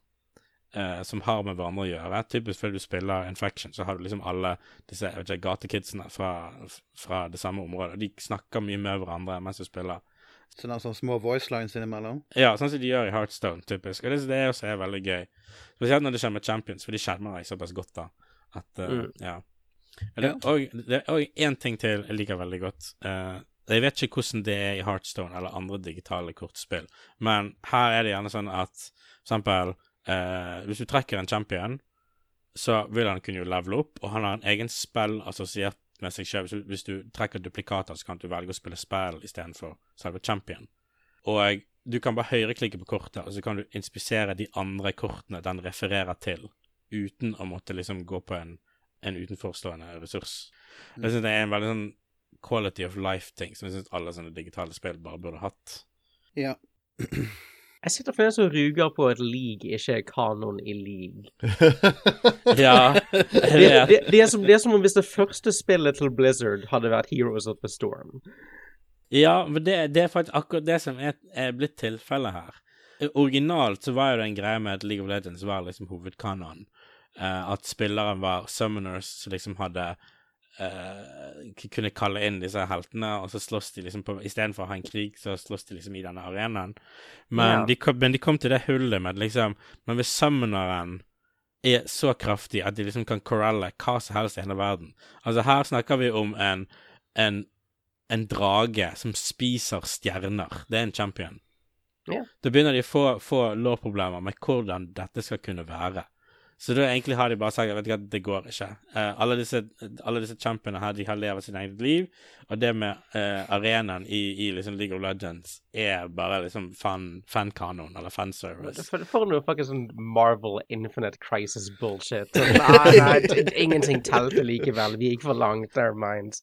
eh, som har med hverandre å gjøre. Typisk før du spiller Infection, så har du liksom alle disse jeg vet ikke, gatekidsene fra, fra det samme området. De snakker mye med hverandre mens du spiller. Så det er sånne små voice lines innimellom. Ja, sånn som de gjør i Heartstone, typisk. Og det, det er også er veldig gøy. Spesielt når det kommer Champions, for de skjermer deg såpass godt, da. At, eh, Mm. ja. Det, og, det er òg én ting til jeg liker veldig godt. Eh, jeg vet ikke hvordan det er i Heartstone eller andre digitale kortspill, men her er det gjerne sånn at for eksempel eh, Hvis du trekker en champion, så vil han kunne jo levele opp, og han har en egen spill assosiert med seg sjøl. Hvis, hvis du trekker duplikater, så kan du velge å spille spill istedenfor selve champion. Og du kan bare høyreklikke på kortet, og så kan du inspisere de andre kortene den refererer til, uten å måtte liksom gå på en, en utenforstående ressurs. Jeg synes det er en veldig sånn quality of life-ting som jeg syns alle sånne digitale spill bare burde hatt. Ja. Jeg sitter fremdeles og ruger på at league ikke er kanon i league. Ja, Det, det, det, er som, det er som om hvis det første spillet til Blizzard hadde vært Heroes of the Storm. Ja, men det, det er faktisk akkurat det som er, er blitt tilfellet her. Originalt så var jo det en greie med at League of Legends var liksom hovedkanonen. Uh, at spilleren var summoners som liksom hadde k- Kunne kalle inn disse heltene, og så slåss de liksom på Istedenfor å ha en krig, så slåss de liksom i denne arenaen. Men, Ja. de, kom, men de kom til det hullet med liksom Men hvis summoneren er så kraftig at de liksom kan corelle hva som helst i hele verden Altså, her snakker vi om en, en en drage som spiser stjerner. Det er en champion. Ja. Da begynner de å få, få lårproblemer med hvordan dette skal kunne være. Så da egentlig har de bare sagt vet du hva, det går ikke. Uh, alle disse, alle disse championene her, de har levd sitt eget liv, og det med uh, arenaen i, i liksom League of Legends er bare liksom fan, fankanon, eller fanservice. For, for noe faktisk sånn Marvel Infinite Crisis bullshit. Sånn, nei, nei, ingenting telte likevel. Vi gikk for langt. Never mind.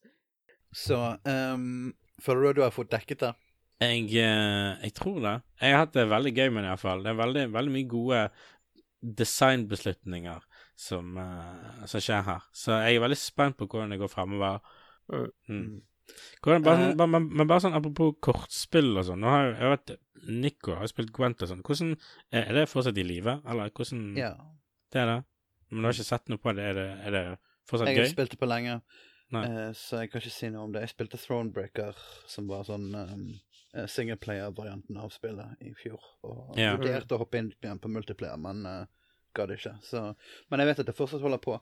Så um, føler du at du har fått dekket det? Jeg, eh, jeg tror det. Jeg har hatt det veldig gøy med det, iallfall. Det er veldig, veldig mye gode designbeslutninger som, uh, som skjer her. Så jeg er veldig spent på hvordan det går fremover. Mm. Mm. Hvordan, bare, sånn, bare, men, bare sånn apropos kortspill og sånn. Nå har jo jeg vet Nico har jo spilt Gwent og sånn. Hvordan Er det fortsatt i live, eller hvordan Ja. Det er det? Men du har ikke sett noe på det? Er det, er det fortsatt Jeg har Jeg har spilt det på lenge, eh, så jeg kan ikke si noe om det. Jeg spilte Thronebreaker, som var sånn um, singleplayer-varianten av spillet i fjor. Og Ja. vurderte å hoppe inn igjen på multiplayer, men uh, ga det ikke. Så, men jeg vet at det fortsatt holder på.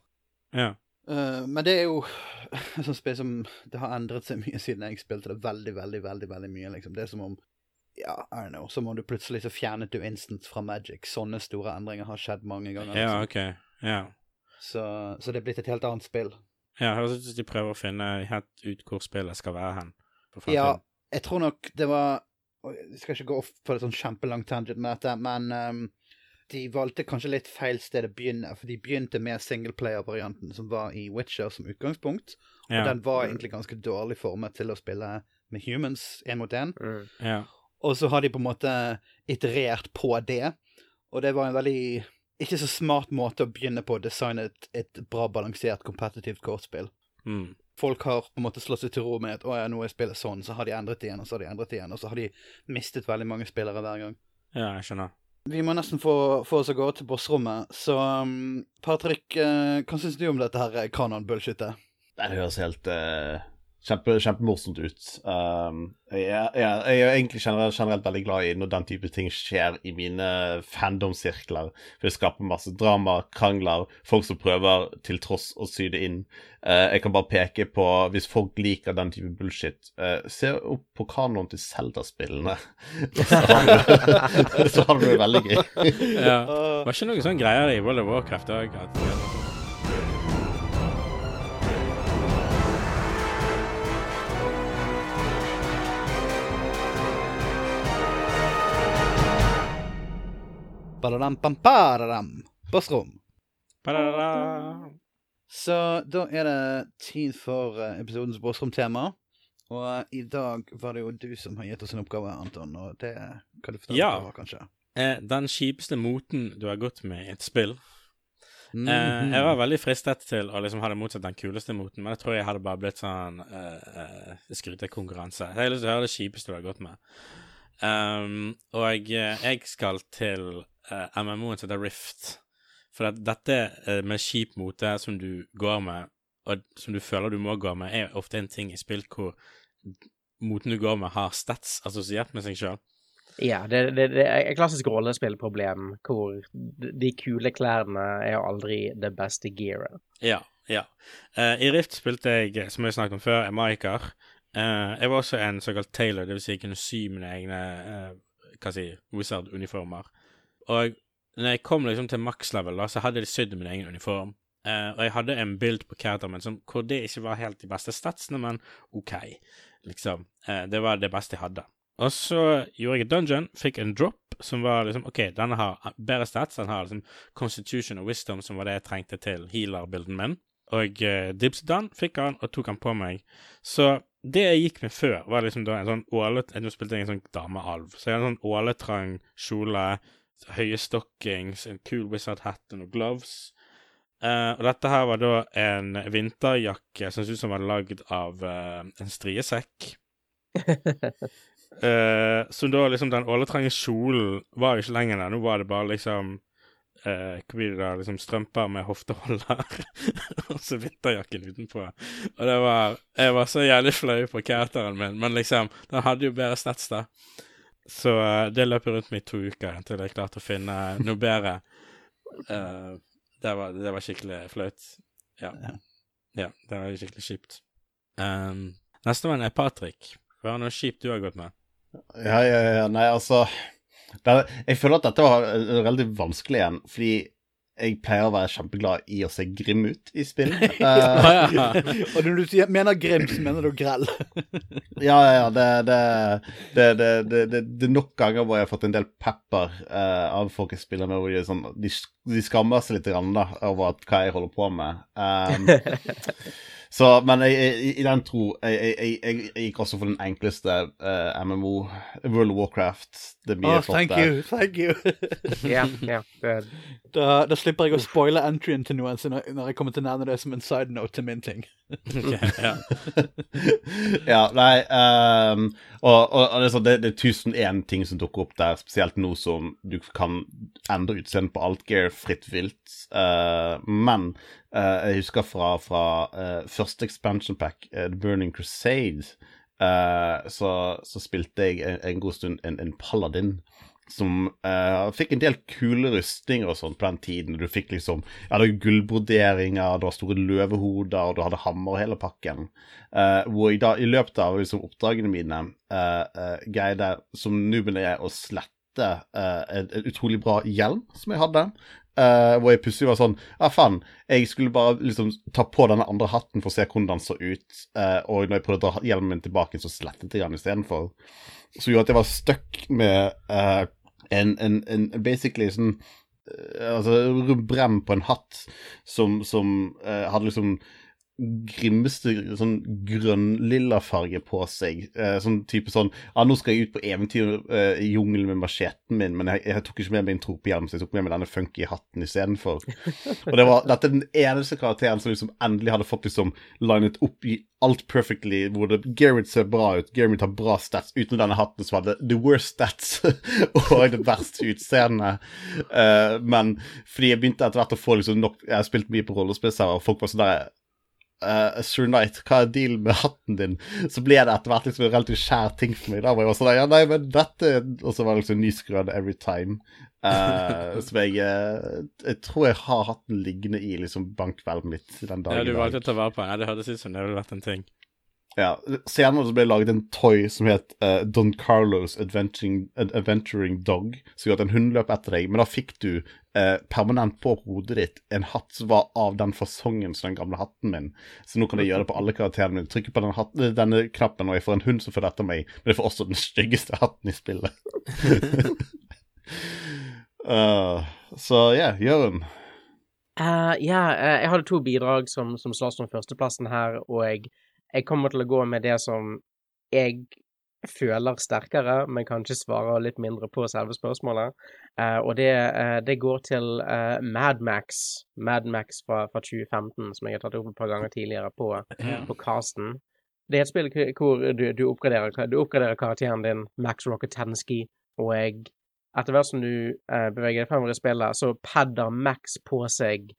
Ja. Uh, men det er jo et sånt spill som Det har endret seg mye siden jeg spilte det veldig, veldig, veldig veldig mye. liksom. Det er som om Ja, I don't know. Som om du plutselig så fjernet du instant fra Magic. Sånne store endringer har skjedd mange ganger. ja, liksom. OK. Ja. Så, så det er blitt et helt annet spill. Ja, Høres ut som de prøver å finne helt ut hvor spillet skal være hen. på Ja. Jeg tror nok det var Jeg skal ikke gå off på en sånn kjempelang tangent med dette, men um, de valgte kanskje litt feil sted å begynne. For de begynte med singleplayer-varianten, som var i Witcher som utgangspunkt. Og ja. den var egentlig ganske dårlig formet til å spille med humans én mot én. Mm. ja. Og så har de på en måte iterert på det. Og det var en veldig ikke så smart måte å begynne på å designe et, et bra balansert, kompetitivt kortspill. Mm. Folk har på en måte slått seg til ro med at å ja, nå er spillet sånn, så har de endret det igjen, og så har de endret det igjen, og så har de mistet veldig mange spillere hver gang. ja, jeg skjønner. Vi må nesten få, få oss av gårde til bossrommet, så um, Patrick, uh, hva syns du om dette her kanon-bullshitet? Det høres helt uh, kjempe, kjempemorsomt ut. Um, jeg, jeg, jeg er egentlig generelt, generelt veldig glad i når den type ting skjer i mine fandom-sirkler. For det skaper masse drama, krangler, folk som prøver til tross å sy det inn. Uh, jeg kan bare peke på, hvis folk liker den type bullshit, uh, se opp på kanoen til Zelda-spillene. så har du det veldig gøy. Ja. Var ikke noe sånn greier i World of Warcraft òg? Badadam. Bossrom. Så da er det tid for eh, episodens Bossrom-tema. Og eh, i dag var det jo du som har gitt oss en oppgave, Anton, og det kan du fortelle Ja. hva kanskje? Eh, den kjipeste moten du har gått med i et spill. Eh, Mhm. jeg var veldig fristet til å liksom ha det motsatt den kuleste moten, men jeg tror jeg hadde bare blitt sånn eh, uh, skrytekonkurranse. Jeg har lyst til å høre det kjipeste du har gått med. Um, og jeg, jeg skal til MMO-en som heter Rift. For at dette eh, med kjip mote som du går med, og som du føler du må gå med, er ofte en ting i spill hvor moten du går med, har stats assosiert med seg sjøl. Ja, det, det, det er et klassisk rollespillproblem hvor de kule klærne er aldri det beste gearet. Ja. ja. Eh, I Rift spilte jeg, som jeg snakket om før, en Maiker. Eh, jeg var også en såkalt tailor, dvs. Si jeg kunne sy mine egne eh, hva si, wizard-uniformer. Og når jeg kom liksom til maks-level, da, så hadde jeg sydd min egen uniform. Uh, og jeg hadde en bild på min som, hvor det ikke var helt de beste statsene, men OK, liksom. Uh, det var det beste jeg hadde. Og så gjorde jeg et dungeon, fikk en drop som var liksom OK, denne har bedre stats. Den har liksom Constitution og Wisdom, som var det jeg trengte til healer-bilden min. Og uh, dipset den, fikk han og tok han på meg. Så det jeg gikk med før, var liksom da en sånn ålet Nå spilte jeg en sånn damealv, så jeg hadde en sånn åletrang kjole, høye stockings, en cool wizard-hat og noen gloves. Uh, og dette her var da en vinterjakke som så ut som var lagd av uh, en striesekk. uh, som da liksom den åletrange kjolen var jo ikke lenger der. Nå var det bare liksom uh, Hva blir det da? Liksom strømper med hofteholder. og så vinterjakken utenpå. Og det var Jeg var så jævlig flau på characteren min, men liksom Den hadde jo bedre stats, da. Så eh, det løp rundt meg i to uker til jeg klarte å finne noe bedre. Uh, det, var, det var skikkelig flaut. Ja. Ja. ja. Det var skikkelig kjipt. Um, Nestemann er Patrick. Hva er noe kjipt du har gått med? Ja, ja, ja, nei, altså det, Jeg føler at dette var veldig vanskelig igjen, fordi jeg pleier å være kjempeglad i å se grim ut i spill. Eh, ja. Og når du sier- mener grim, så mener du grell. ja, ja, ja, det, det, det, det, det, det, det er nok ganger hvor jeg har fått en del pepper uh, av folk jeg spiller med, hvor de, sånn, de, de skammer seg litt grann, da, over at, hva jeg holder på med. Um, så, men jeg, jeg, i den tro jeg, jeg, jeg, jeg, jeg gikk også for den enkleste uh, MMO, World of Warcraft. Det er mye Oh, flott thank der. you, thank you. Ja, ja. Det, Da, da slipper jeg å spoile entryen til noen når, når jeg kommer til å nevne det som en side note til min ting. Ja. ja, nei um, Og, og, og det, er det, er tusen én ting som dukker opp der, spesielt nå som du kan endre utseendet på alt gear fritt vilt. Uh, men eh, jeg husker fra, fra eh, første expansion pack, eh, The Burning Crusade, eh, så, så spilte jeg en, en god stund en, en paladin. Som uh, fikk en del kule rustninger og sånt på den tiden. Du fikk liksom Ja, det var gullbroderinger, det var store løvehoder, og du hadde hammer og hele pakken. Uh, hvor jeg da i løpet av liksom, oppdragene mine uh, greide som nooben er å slette eh, en, en utrolig bra hjelm som jeg hadde. Eh, hvor jeg plutselig var sånn Ja, faen, jeg skulle bare liksom ta på denne andre hatten for å se hvordan den så ut. Uh, og når jeg prøvde å dra hjelmen min tilbake, så slettet jeg den istedenfor. Som gjorde at jeg var stuck med uh, en, en, en basically sånn Altså brem på en hatt som, som hadde liksom grimmeste sånn grønn-lilla farge på seg. Eh, sånn type sånn Ja, nå skal jeg ut på eventyr eh, i jungelen med macheten min, men jeg, jeg tok ikke med meg en tropehjelm, så jeg tok med meg denne funky hatten istedenfor. Og det var, dette er den eneste karakteren som liksom endelig hadde fått liksom linet opp i alt perfectly, hvor det Gerrit ser bra ut, Gerrit har bra stats, uten denne hatten som hadde the worst stats og det verste utseendet. Eh, men fordi jeg begynte etter hvert å få liksom nok Jeg har spilt mye på rollespill, og folk var sånn der eh, Sir Knight, hva er dealen med hatten din? Så ble det etter hvert liksom en relativt skjær ting for meg. Da var jeg også sånn, ja, nei, men dette Og så var det liksom nysgrønn every time. Uh, som jeg eh, Jeg tror jeg har hatt den liggende i liksom bankhvelvet mitt den dagen Ja, du valgte å ta vare på den. Ja, det hørtes ut som det ville vært en ting. Ja, Senere så ble det laget en toy som het uh, Don Carlos Adventuring, Adventuring Dog, som gjorde at en hund løp etter deg, men da fikk du uh, permanent på hodet ditt en hatt som var av den fasongen som den gamle hatten min. Så nå kan jeg gjøre det på alle karakterene mine. Trykke på den hatten, denne knappen, og jeg får en hund som følger etter meg, men jeg får også den styggeste hatten i spillet. Uh, så ja, Jørund. Eh, ja, eh, jeg hadde to bidrag som, som slåss om førsteplassen her, og jeg, jeg kommer til å gå med det som jeg føler sterkere, men kanskje svarer litt mindre på selve spørsmålet. Eh, og det, eh, det går til uh, Mad Max. Mad Max fra, fra 2015, som jeg har tatt opp et par ganger tidligere på, på casten. Det er et spill hvor du, du, oppgraderer, du oppgraderer karakteren din, Max Rocketansky, og jeg etter hvert som du eh, beveger deg fremover i spillet, så padder Max på seg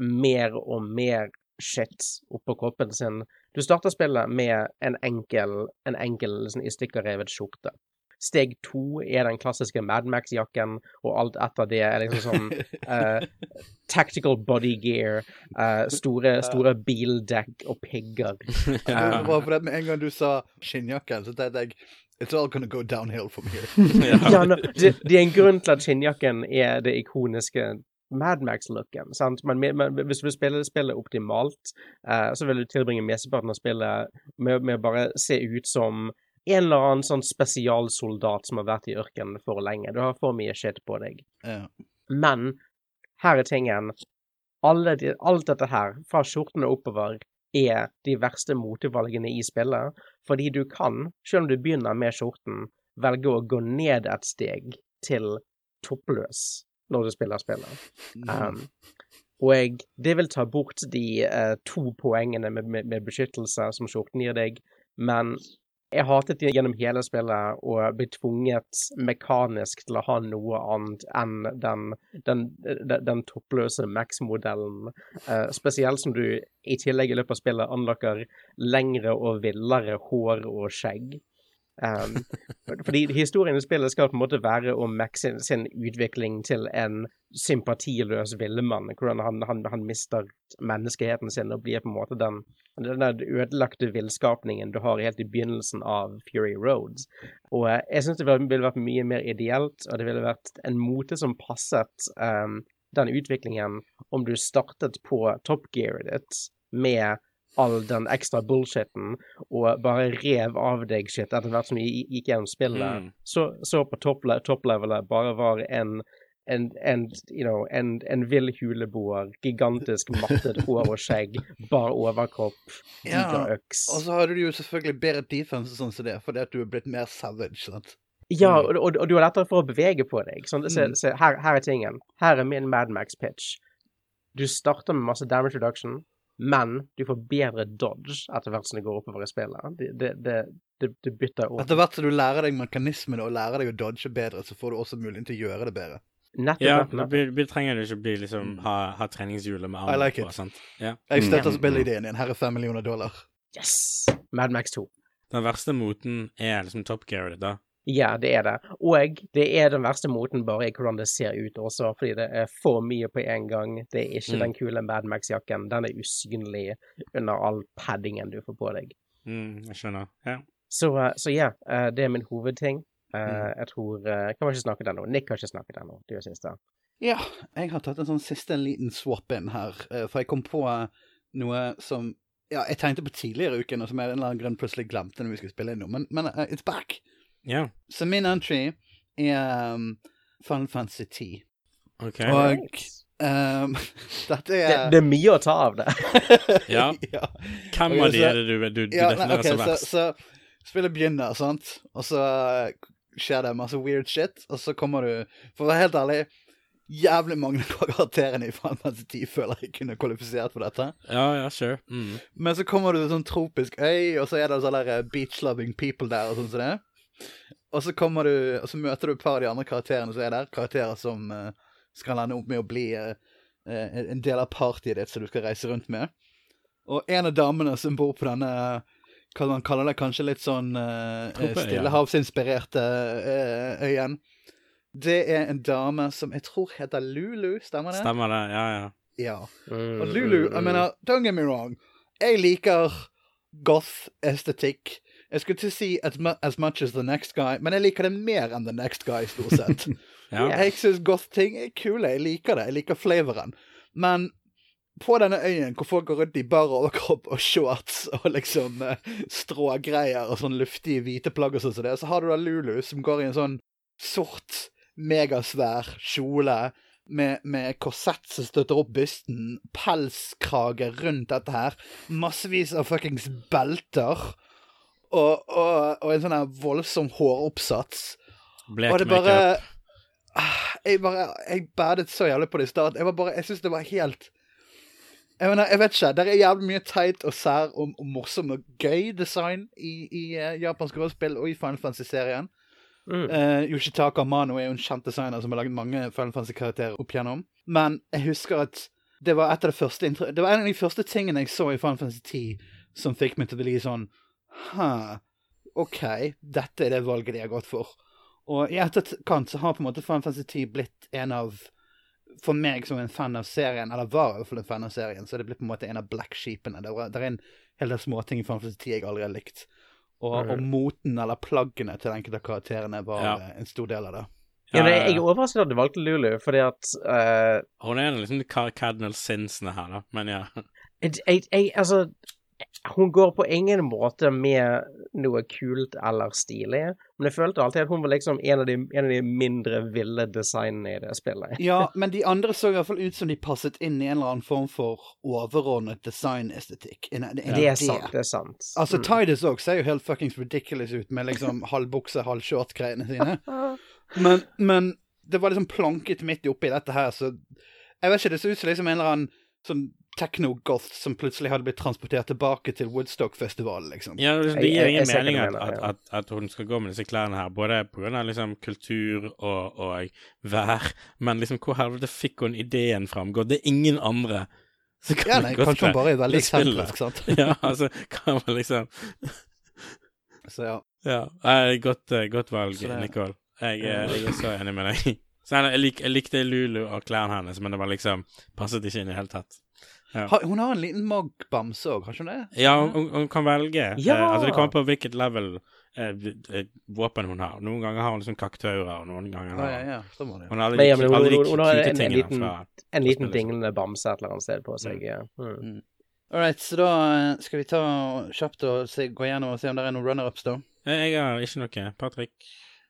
mer og mer shit oppå kroppen sin. Du starter spillet med en enkel, en enkel liksom, i stykker revet skjorte. Steg to er den klassiske Mad Max-jakken, og alt etter det er liksom sånn uh, tactical body gear, uh, store, store bildekk og pigger. Var bare med en gang du sa skinnjakken, så tenkte jeg It's all gonna go downhill from here. ja, no, det, det er en grunn til at skinnjakken er det ikoniske Mad Max-looken. sant? Men, men hvis du vil spille spillet optimalt, eh, så vil du tilbringe mesteparten av spillet med, med å bare se ut som en eller annen sånn spesialsoldat som har vært i ørkenen for lenge. Du har for mye shit på deg. Ja. Men her er tingen. De, alt dette her, fra skjortene oppover, er de verste motevalgene i spillet. Fordi du kan, selv om du begynner med skjorten, velge å gå ned et steg til toppløs når du spiller spillet. Um, og jeg, det vil ta bort de uh, to poengene med, med, med beskyttelse som skjorten gir deg, men jeg hatet det gjennom hele spillet å bli tvunget mekanisk til å ha noe annet enn den, den, den, den toppløse Max-modellen. Uh, spesielt som du i tillegg i løpet av spillet anlokker lengre og villere hår og skjegg. Um, fordi historien i spillet skal på en måte være om Max sin, sin utvikling til en sympatiløs villemann. Hvordan han, han, han mister menneskeheten sin og blir på en måte den, den ødelagte villskapningen du har helt i begynnelsen av Fury Roads. Og eh, jeg syns det ville ville vært mye mer ideelt, og det ville vært en mote som passet um, den utviklingen om du startet på top Gear ditt med all den ekstra bullshiten, og bare rev av deg shit etter hvert som vi gikk gjennom spillet. Mm. Så, så på topplevelet topplevelet bare var en en, en, you know, en, en vill huleboer, gigantisk mattet hår og skjegg, bar overkropp, Ja, diger øks. Og så hadde du jo selvfølgelig bedre defense sånn som det, fordi at du er blitt mer savage, sant? Ja, og, og, og du har lettere for å bevege på deg. Sånn, se, Mm. se, her, her er tingen. Her er min Mad Max-pitch. Du starter med masse damage reduction, men du får bedre dodge etter hvert som det går oppover i spillet. Det, det, det, det, bytter over. Etter hvert som du lærer deg mekanismene og lærer deg å dodge bedre, så får du også muligheten til å gjøre det bedre. Nettopp, Ja, nettopp, da trenger du ikke bli liksom ha, ha treningshjulet med I armen like på. it. Sant? Ja. Jeg støtter Mm. spillideen din. Her er fem millioner dollar. Yes! Mad Max 2. Den verste moten er liksom top gearet ditt, da. Ja, det er det. Og det er den verste moten bare i hvordan det ser ut også, fordi det er for mye på en gang. Det er ikke Mm. den kule Mad Max-jakken. Den er usynlig under all paddingen du får på deg. Mm, jeg skjønner. Ja. Så, eh, så ja, eh, det er min hovedting. Eh, Mm. Jeg tror Jeg Kan ikke snakke ennå? Nick har ikke snakket ennå. Du er siste. Ja, jeg har tatt en sånn siste liten swap inn her, for jeg kom på noe som ja, jeg tenkte på tidligere i uken, og som jeg en eller annen grunn plutselig glemte når vi skulle spille inn noe, men, men uh, it's back. Ja. Så min entry er um, Final Fantasy 10. Okay. Og um, dette Det, er det er mye å ta av det. Ja. ja. Hvem av de er det du, du, du Ja, definerer okay, som så, verst? så spillet begynner, sant, og så eh, skjer det masse weird shit, og så kommer du For å være helt ærlig, jævlig mange karakterer karakterene i Final Fantasy 10 føler jeg kunne kvalifisert for dette. Ja, ja, sure. Mm. Men så kommer du til en sånn tropisk øy, og så er det sånn der beach-loving people der, og sånn som det. Og så kommer du, og så møter du et par av de andre karakterene som er der, karakterer som uh, skal ende opp med å bli eh, en del av partyet ditt som du skal reise rundt med. Og en av damene som bor på denne hva man kaller det, kanskje litt sånn uh, stillehavsinspirerte uh, øyen. Det er en dame som jeg tror heter Lulu, stemmer det? Stemmer det? Ja, ja. Ja. Mm, Og Lulu, jeg mener, don't get me wrong. Jeg liker goth-estetikk. Jeg skulle til å si as, mu as much as the next guy, men jeg liker det mer enn the next guy, stort sett. ja. Jeg syns goth-ting er kule. Jeg liker det. Jeg liker flavoren. Men på denne øyen hvor folk går rundt i bar overkropp og shorts og liksom eh, strågreier og sånn luftige hvite plagg og sånn som det, så har du da Lulu som går i en sånn sort, megasvær kjole med, med korsett som støtter opp bysten, pelskrage rundt dette her, massevis av fuckings belter og, og, og en sånn voldsom håroppsats. Blek Og det bare. Ah, Jeg bare Jeg badet så jævlig på det i stad. Jeg var bare Jeg syns det var helt jeg, mener, jeg vet ikke. Det er jævlig mye teit og sær og, og morsom og gøy design i, i uh, japansk rollespill og i Final Fantasy-serien. Mm. Uh, Yoshitaka Amano er jo en kjent designer som har laget mange Final Fantasy-karakterer opp gjennom. Men jeg husker at det var et av det Det var en av de første tingene jeg så i Final Fantasy 10 som fikk meg til å bli sånn Hæ, OK, dette er det valget de har gått for. Og i etterkant så har på en måte Final Fantasy 10 blitt en av For meg som en fan av serien, eller var i hvert fall en fan av serien, så er det blitt på en måte en av black sheepene. Det, var, det er en hel del småting i Final Fantasy 10 jeg aldri har likt. Og, og moten eller plaggene til enkelte av karakterene var Ja. en stor del av det. Ja, men jeg, er overrasket at du valgte Lulu, fordi at uh, Hun er en av liksom Car- Cardinal Sinsene her, da. Men ja. jeg, jeg, jeg, Altså, hun går på ingen måte med noe kult eller stilig, men jeg følte alltid at hun var liksom en av de, en av de mindre ville designene i det spillet. Ja, men de andre så i hvert fall ut som de passet inn i en eller annen form for overordnet designestetikk. En Det er sant, det er sant. Altså, Mm. Tidus òg ser jo helt fuckings ridiculous ut med liksom halvbukse, halvshort-greiene sine. Men, men det var liksom planket midt oppi dette her, så Jeg vet ikke, det så ut som liksom en eller annen sånn techno-goth som plutselig hadde blitt transportert tilbake til Woodstock-festivalen, liksom. ja det, det gir ingen mening at, at, at, at hun skal gå med disse klærne her, både pga. Liksom kultur og, og vær, men liksom hvor helvete fikk hun ideen fram? Går det ingen andre som kan Ja, nei, gå kanskje hun bare er veldig eksentrisk, sant. Ja, altså, kan man liksom Så ja. Ja, eh, godt, eh, godt valg, det- Nicole. Jeg, eh, jeg er så enig med deg. Så jeg, lik, jeg likte Lulu og klærne hennes, men det var liksom passet ikke inn i det hele tatt. Ha, hun har en liten Mog-bamse òg, har ikke hun det? Ja, hun, hun kan velge. Ja! Eh, altså Det kommer på hvilket level eh, eh, våpen hun har. Noen ganger har hun liksom kaktaurer, og noen ganger Ja, har ja, ja. Så hun har alle de, ja, men hun- alle de hun- hun har en- kule en liten- fra En liten dinglende bamse et eller annet sted på seg. Ja. Mm. All right, så da eh, skal vi ta kjapt og se, gå gjennom og se om det er noen runner-ups, da. Eh, Jeg har ikke noe. Patrick?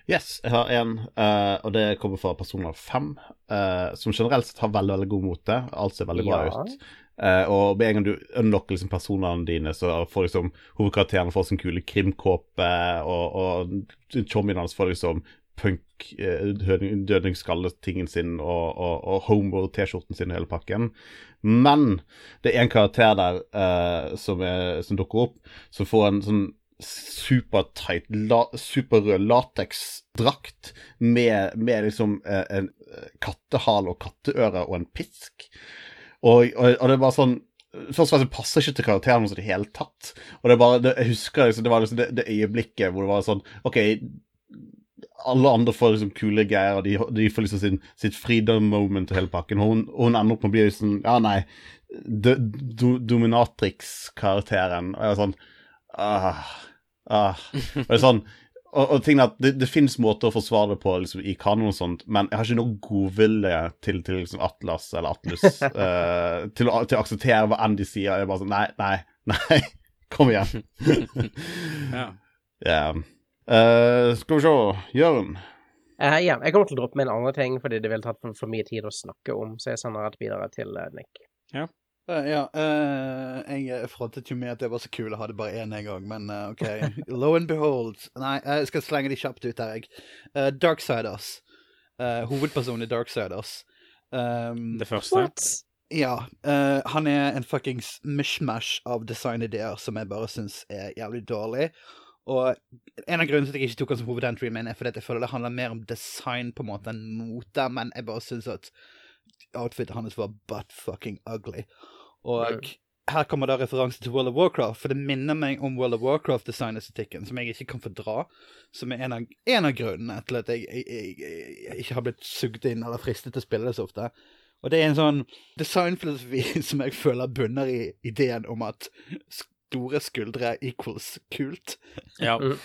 Yes, jeg har en, uh, og det kommer fra Personer fem, uh, som generelt sett har veldig veldig god mote. Alt ser veldig bra Ja. ut. Eh, og med en gang du unlocker liksom personene dine, så får liksom hovedkarakteren får sin kule krimkåpe, og, og chommien hans får liksom punk, eh, dødning- dødningsskalletingen sin og, og, og Homer-T-skjorten sin og hele pakken. Men det er en karakter der uh, som, er, som dukker opp, som får en sånn supertight, la, superrød lateksdrakt med, med liksom uh, en eh, kattehale og katteører og en pisk. Og, og, og det er bare sånn Først og fremst passer ikke til karakteren hans i det hele tatt. Og det er bare, det, jeg husker liksom, det var liksom det, det øyeblikket hvor det var sånn OK, alle andre får liksom kule greier, og de, de får liksom sin, sitt freedom moment og hele pakken. Og hun, hun ender opp med å bli sånn Ja, nei, do, do, dominatrix-karakteren. Og jeg var sånn ah, ah. Og det er sånn og, og ting er at det, det finnes måter å forsvare det på liksom, i kanon og sånt, men jeg har ikke noe godvilje til, til liksom Atlas eller Atlus uh, til, å, til å akseptere hva enn de sier. Jeg er bare sånn Nei, nei, nei. Kom igjen. Ja. Ja. uh, skal vi se. Jørn? Uh, ja, jeg kommer til å droppe med en annen ting, fordi det ville tatt for, for mye tid å snakke om, så jeg sender rett videre til eh, Nick. Eh, ja, uh, jeg frontet jo med at jeg var så kul og hadde bare én en gang, men uh, OK. Lo and behold. Nei, jeg skal slenge de kjapt ut her, jeg. Uh, Darksiders. Uh, hovedpersonen i Darksiders. Um, Det første. ja. eh, han er en fuckings mishmash av designideer som jeg bare syns er jævlig dårlig. Og en av grunnene til at jeg ikke tok han som hovedentryen min, er fordi at jeg føler det handler mer om design på en måte enn mote, men jeg bare syns at outfitet hans var butt fucking ugly. Og her kommer da referanse til World of Warcraft, for det minner meg om World of Warcraft-designestetikken, som jeg ikke kan fordra. Som er en av, en av grunnene til at jeg, jeg, jeg, jeg ikke har blitt sugd inn eller fristet til å spille det så ofte. Og det er en sånn designfilosofi som jeg føler bunner i ideen om at store skuldre equals kult. Ja. Mm.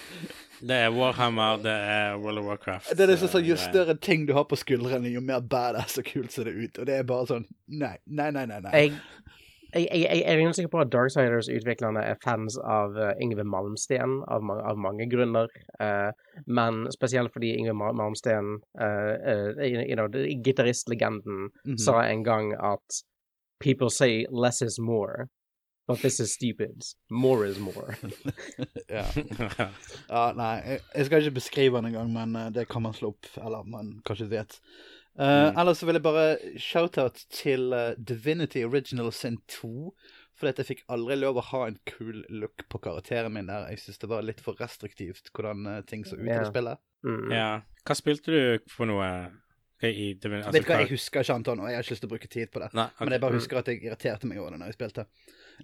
Det er Warhammer, det er World of Warcraft. Det er liksom sånn, Jo større ting du har på skuldrene, jo mer badass og kult ser det ut. Og det er bare sånn Nei, nei, nei. nei, nei. Jeg, jeg, jeg, jeg er rimelig sikker på at Darksiders-utviklerne er fans av uh, Yngve Malmsten av, ma av mange grunner. Uh, men spesielt fordi Yngve Ma Malmsten, uh, uh, you know, gitaristlegenden, Mhm. sa en gang at People say less is more, but this is stupid. More is more. ja. ja, nei, jeg, skal ikke beskrive den engang, men eh, det kan man slå opp. Eller man kanskje vet. Uh, Ellers så vil jeg bare shout-out til uh, Divinity Original Sin 2. Fordi at jeg fikk aldri lov å ha en kul look på karakteren min der. Jeg syns det var litt for restriktivt hvordan uh, ting så ut i spillet. Mm. Ja. Hva spilte du for noe i det, altså, Vet du hva, jeg husker ikke, Anton, og jeg har ikke lyst til å bruke tid på det. Nei, okay. Men jeg bare husker at jeg irriterte meg over det når jeg spilte.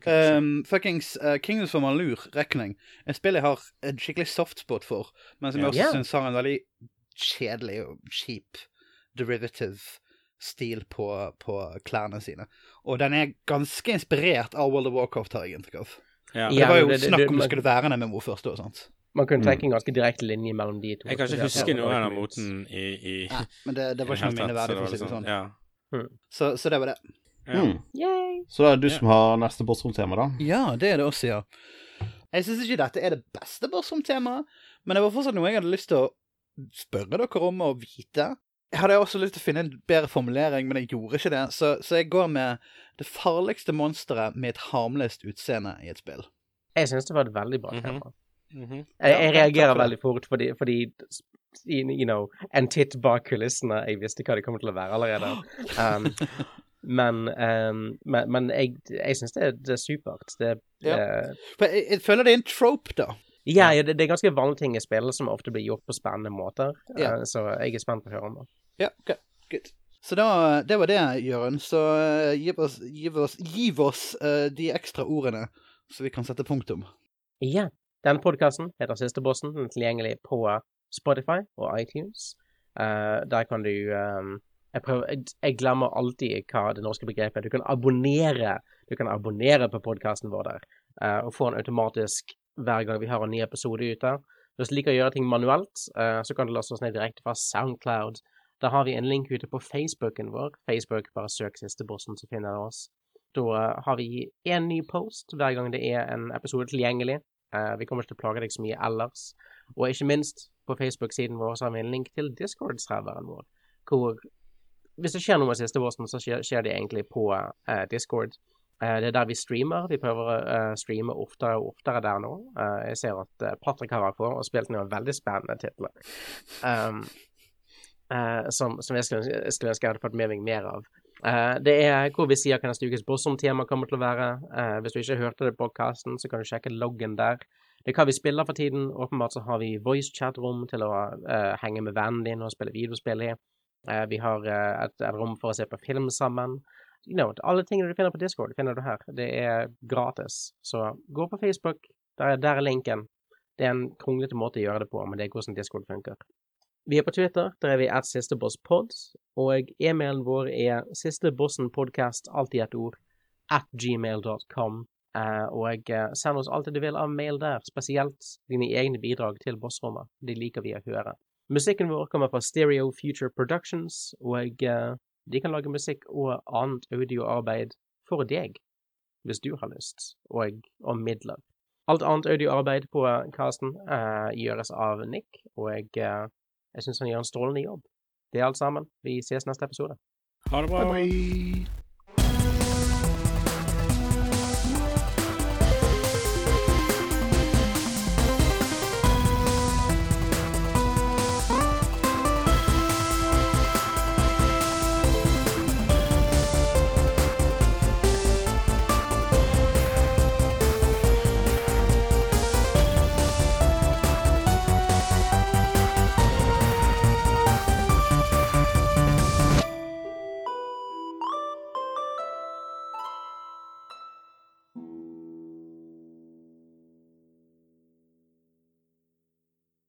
Um, fuckings uh, Kingdoms of Malur, Reckoning. En spill jeg har en skikkelig softspot for, men som jeg også yeah. syns har en veldig kjedelig og kjip derivative stil på, på klærne sine. Og den er ganske inspirert av World of Warcraft, har jeg inntrykk av. ja. Det var jo det- det- snakk om det man- skulle være en MMO først, og sånt. Man kunne Mm. trekke en ganske direkte linje mellom de to. Jeg kan ikke huske noe av den moten i, i ja, men det, det var ikke noe minneverdig, så for å si det var sånn. Ja. Så, så det var det. Ja. Mm. Så det er du som har neste bossrom-tema, da? Ja, det er det også, ja. Jeg syns ikke dette er det beste Bossrom-temaet, men det var fortsatt noe jeg hadde lyst til å spørre dere om og vite. Jeg hadde også lyst til å finne en bedre formulering, men jeg gjorde ikke det, så, så jeg går med det farligste monsteret med et harmløst utseende i et spill. Jeg syns det var et veldig bra tema. tema. -hmm. Jeg, -hmm. jeg jeg reagerer veldig fort fordi, fordi you know, en titt bak kulissene Jeg visste hva det kommer til å være allerede. Um, men, um, men, men jeg, jeg syns det, det er supert. Det, Ja. uh, For jeg, jeg føler det er en trope, da. ja, ja, det, det er ganske vanlige ting i spill som ofte blir gjort på spennende måter. Ja. Uh, så jeg er spent på å høre om det. Ja, ok, good. Så da, det var det, Jørund. Så uh, giv oss, giv oss, giv oss uh, de ekstra ordene, så vi kan sette punktum. Ja. Denne podkasten heter Sistebossen. Den er tilgjengelig på Spotify og iTunes. Uh, der kan du um, jeg, prøver, jeg, jeg glemmer alltid hva det norske begrepet er. Du kan abonnere Du kan abonnere på podkasten vår der, eh, og få den automatisk hver gang vi har en ny episode ute. Hvis du liker å gjøre ting manuelt, eh, så kan du laste oss ned direkte fra Soundcloud. Da har vi en link ute på Facebooken vår. Facebook, bare søk Sistebossen, så finner du oss. Da eh, har vi én ny post hver gang det er en episode tilgjengelig. Eh, vi kommer ikke til å plage deg så mye ellers. Og ikke minst, på Facebook-siden vår så har vi en link til Discord-serveren vår, hvor hvis det skjer noe med siste våren, så skjer, det egentlig på uh, Discord. Det er der vi streamer. Vi prøver å streame oftere og oftere der nå. Jeg ser at Patrick har vært på og spilt noen veldig spennende titler. Um, eh, som, som jeg skulle, skulle ønske jeg hadde fått med meg mer av. Eh, det er hvor vi sier hva neste ukes Bossom-tema kommer til å være. Eh, hvis du ikke hørte det på podkasten, så kan du sjekke loggen der. Det er hva vi spiller for tiden. Åpenbart så har vi voicechat-rom til å eh, henge med vennen din og spille videospill i. Eh, vi har et, et rom for å se på film sammen. You know, alle tingene du finner på Discord, finner du her. Det er gratis. Så gå på Facebook. Der, er- der er linken. Det er en kronglete måte å gjøre det på, men det er hvordan Discord funker. Vi er på Twitter, der er vi at sistebosspod, og e-mailen vår er sistebossenpodcast, alltid ett ord, at gmail.com. Eh, og eh, send oss alt det du vil av mail der, spesielt dine egne bidrag til bossrommet. De liker vi å høre. Musikken vår kommer fra Stereo Future Productions, og eh, de kan lage musikk og annet audioarbeid for deg, hvis du har lyst, og om midler. Alt annet audioarbeid på casten gjøres av Nick, og eh, jeg syns han gjør en strålende jobb. Det er alt sammen. Vi ses neste episode. Ha det bra. Bye bye.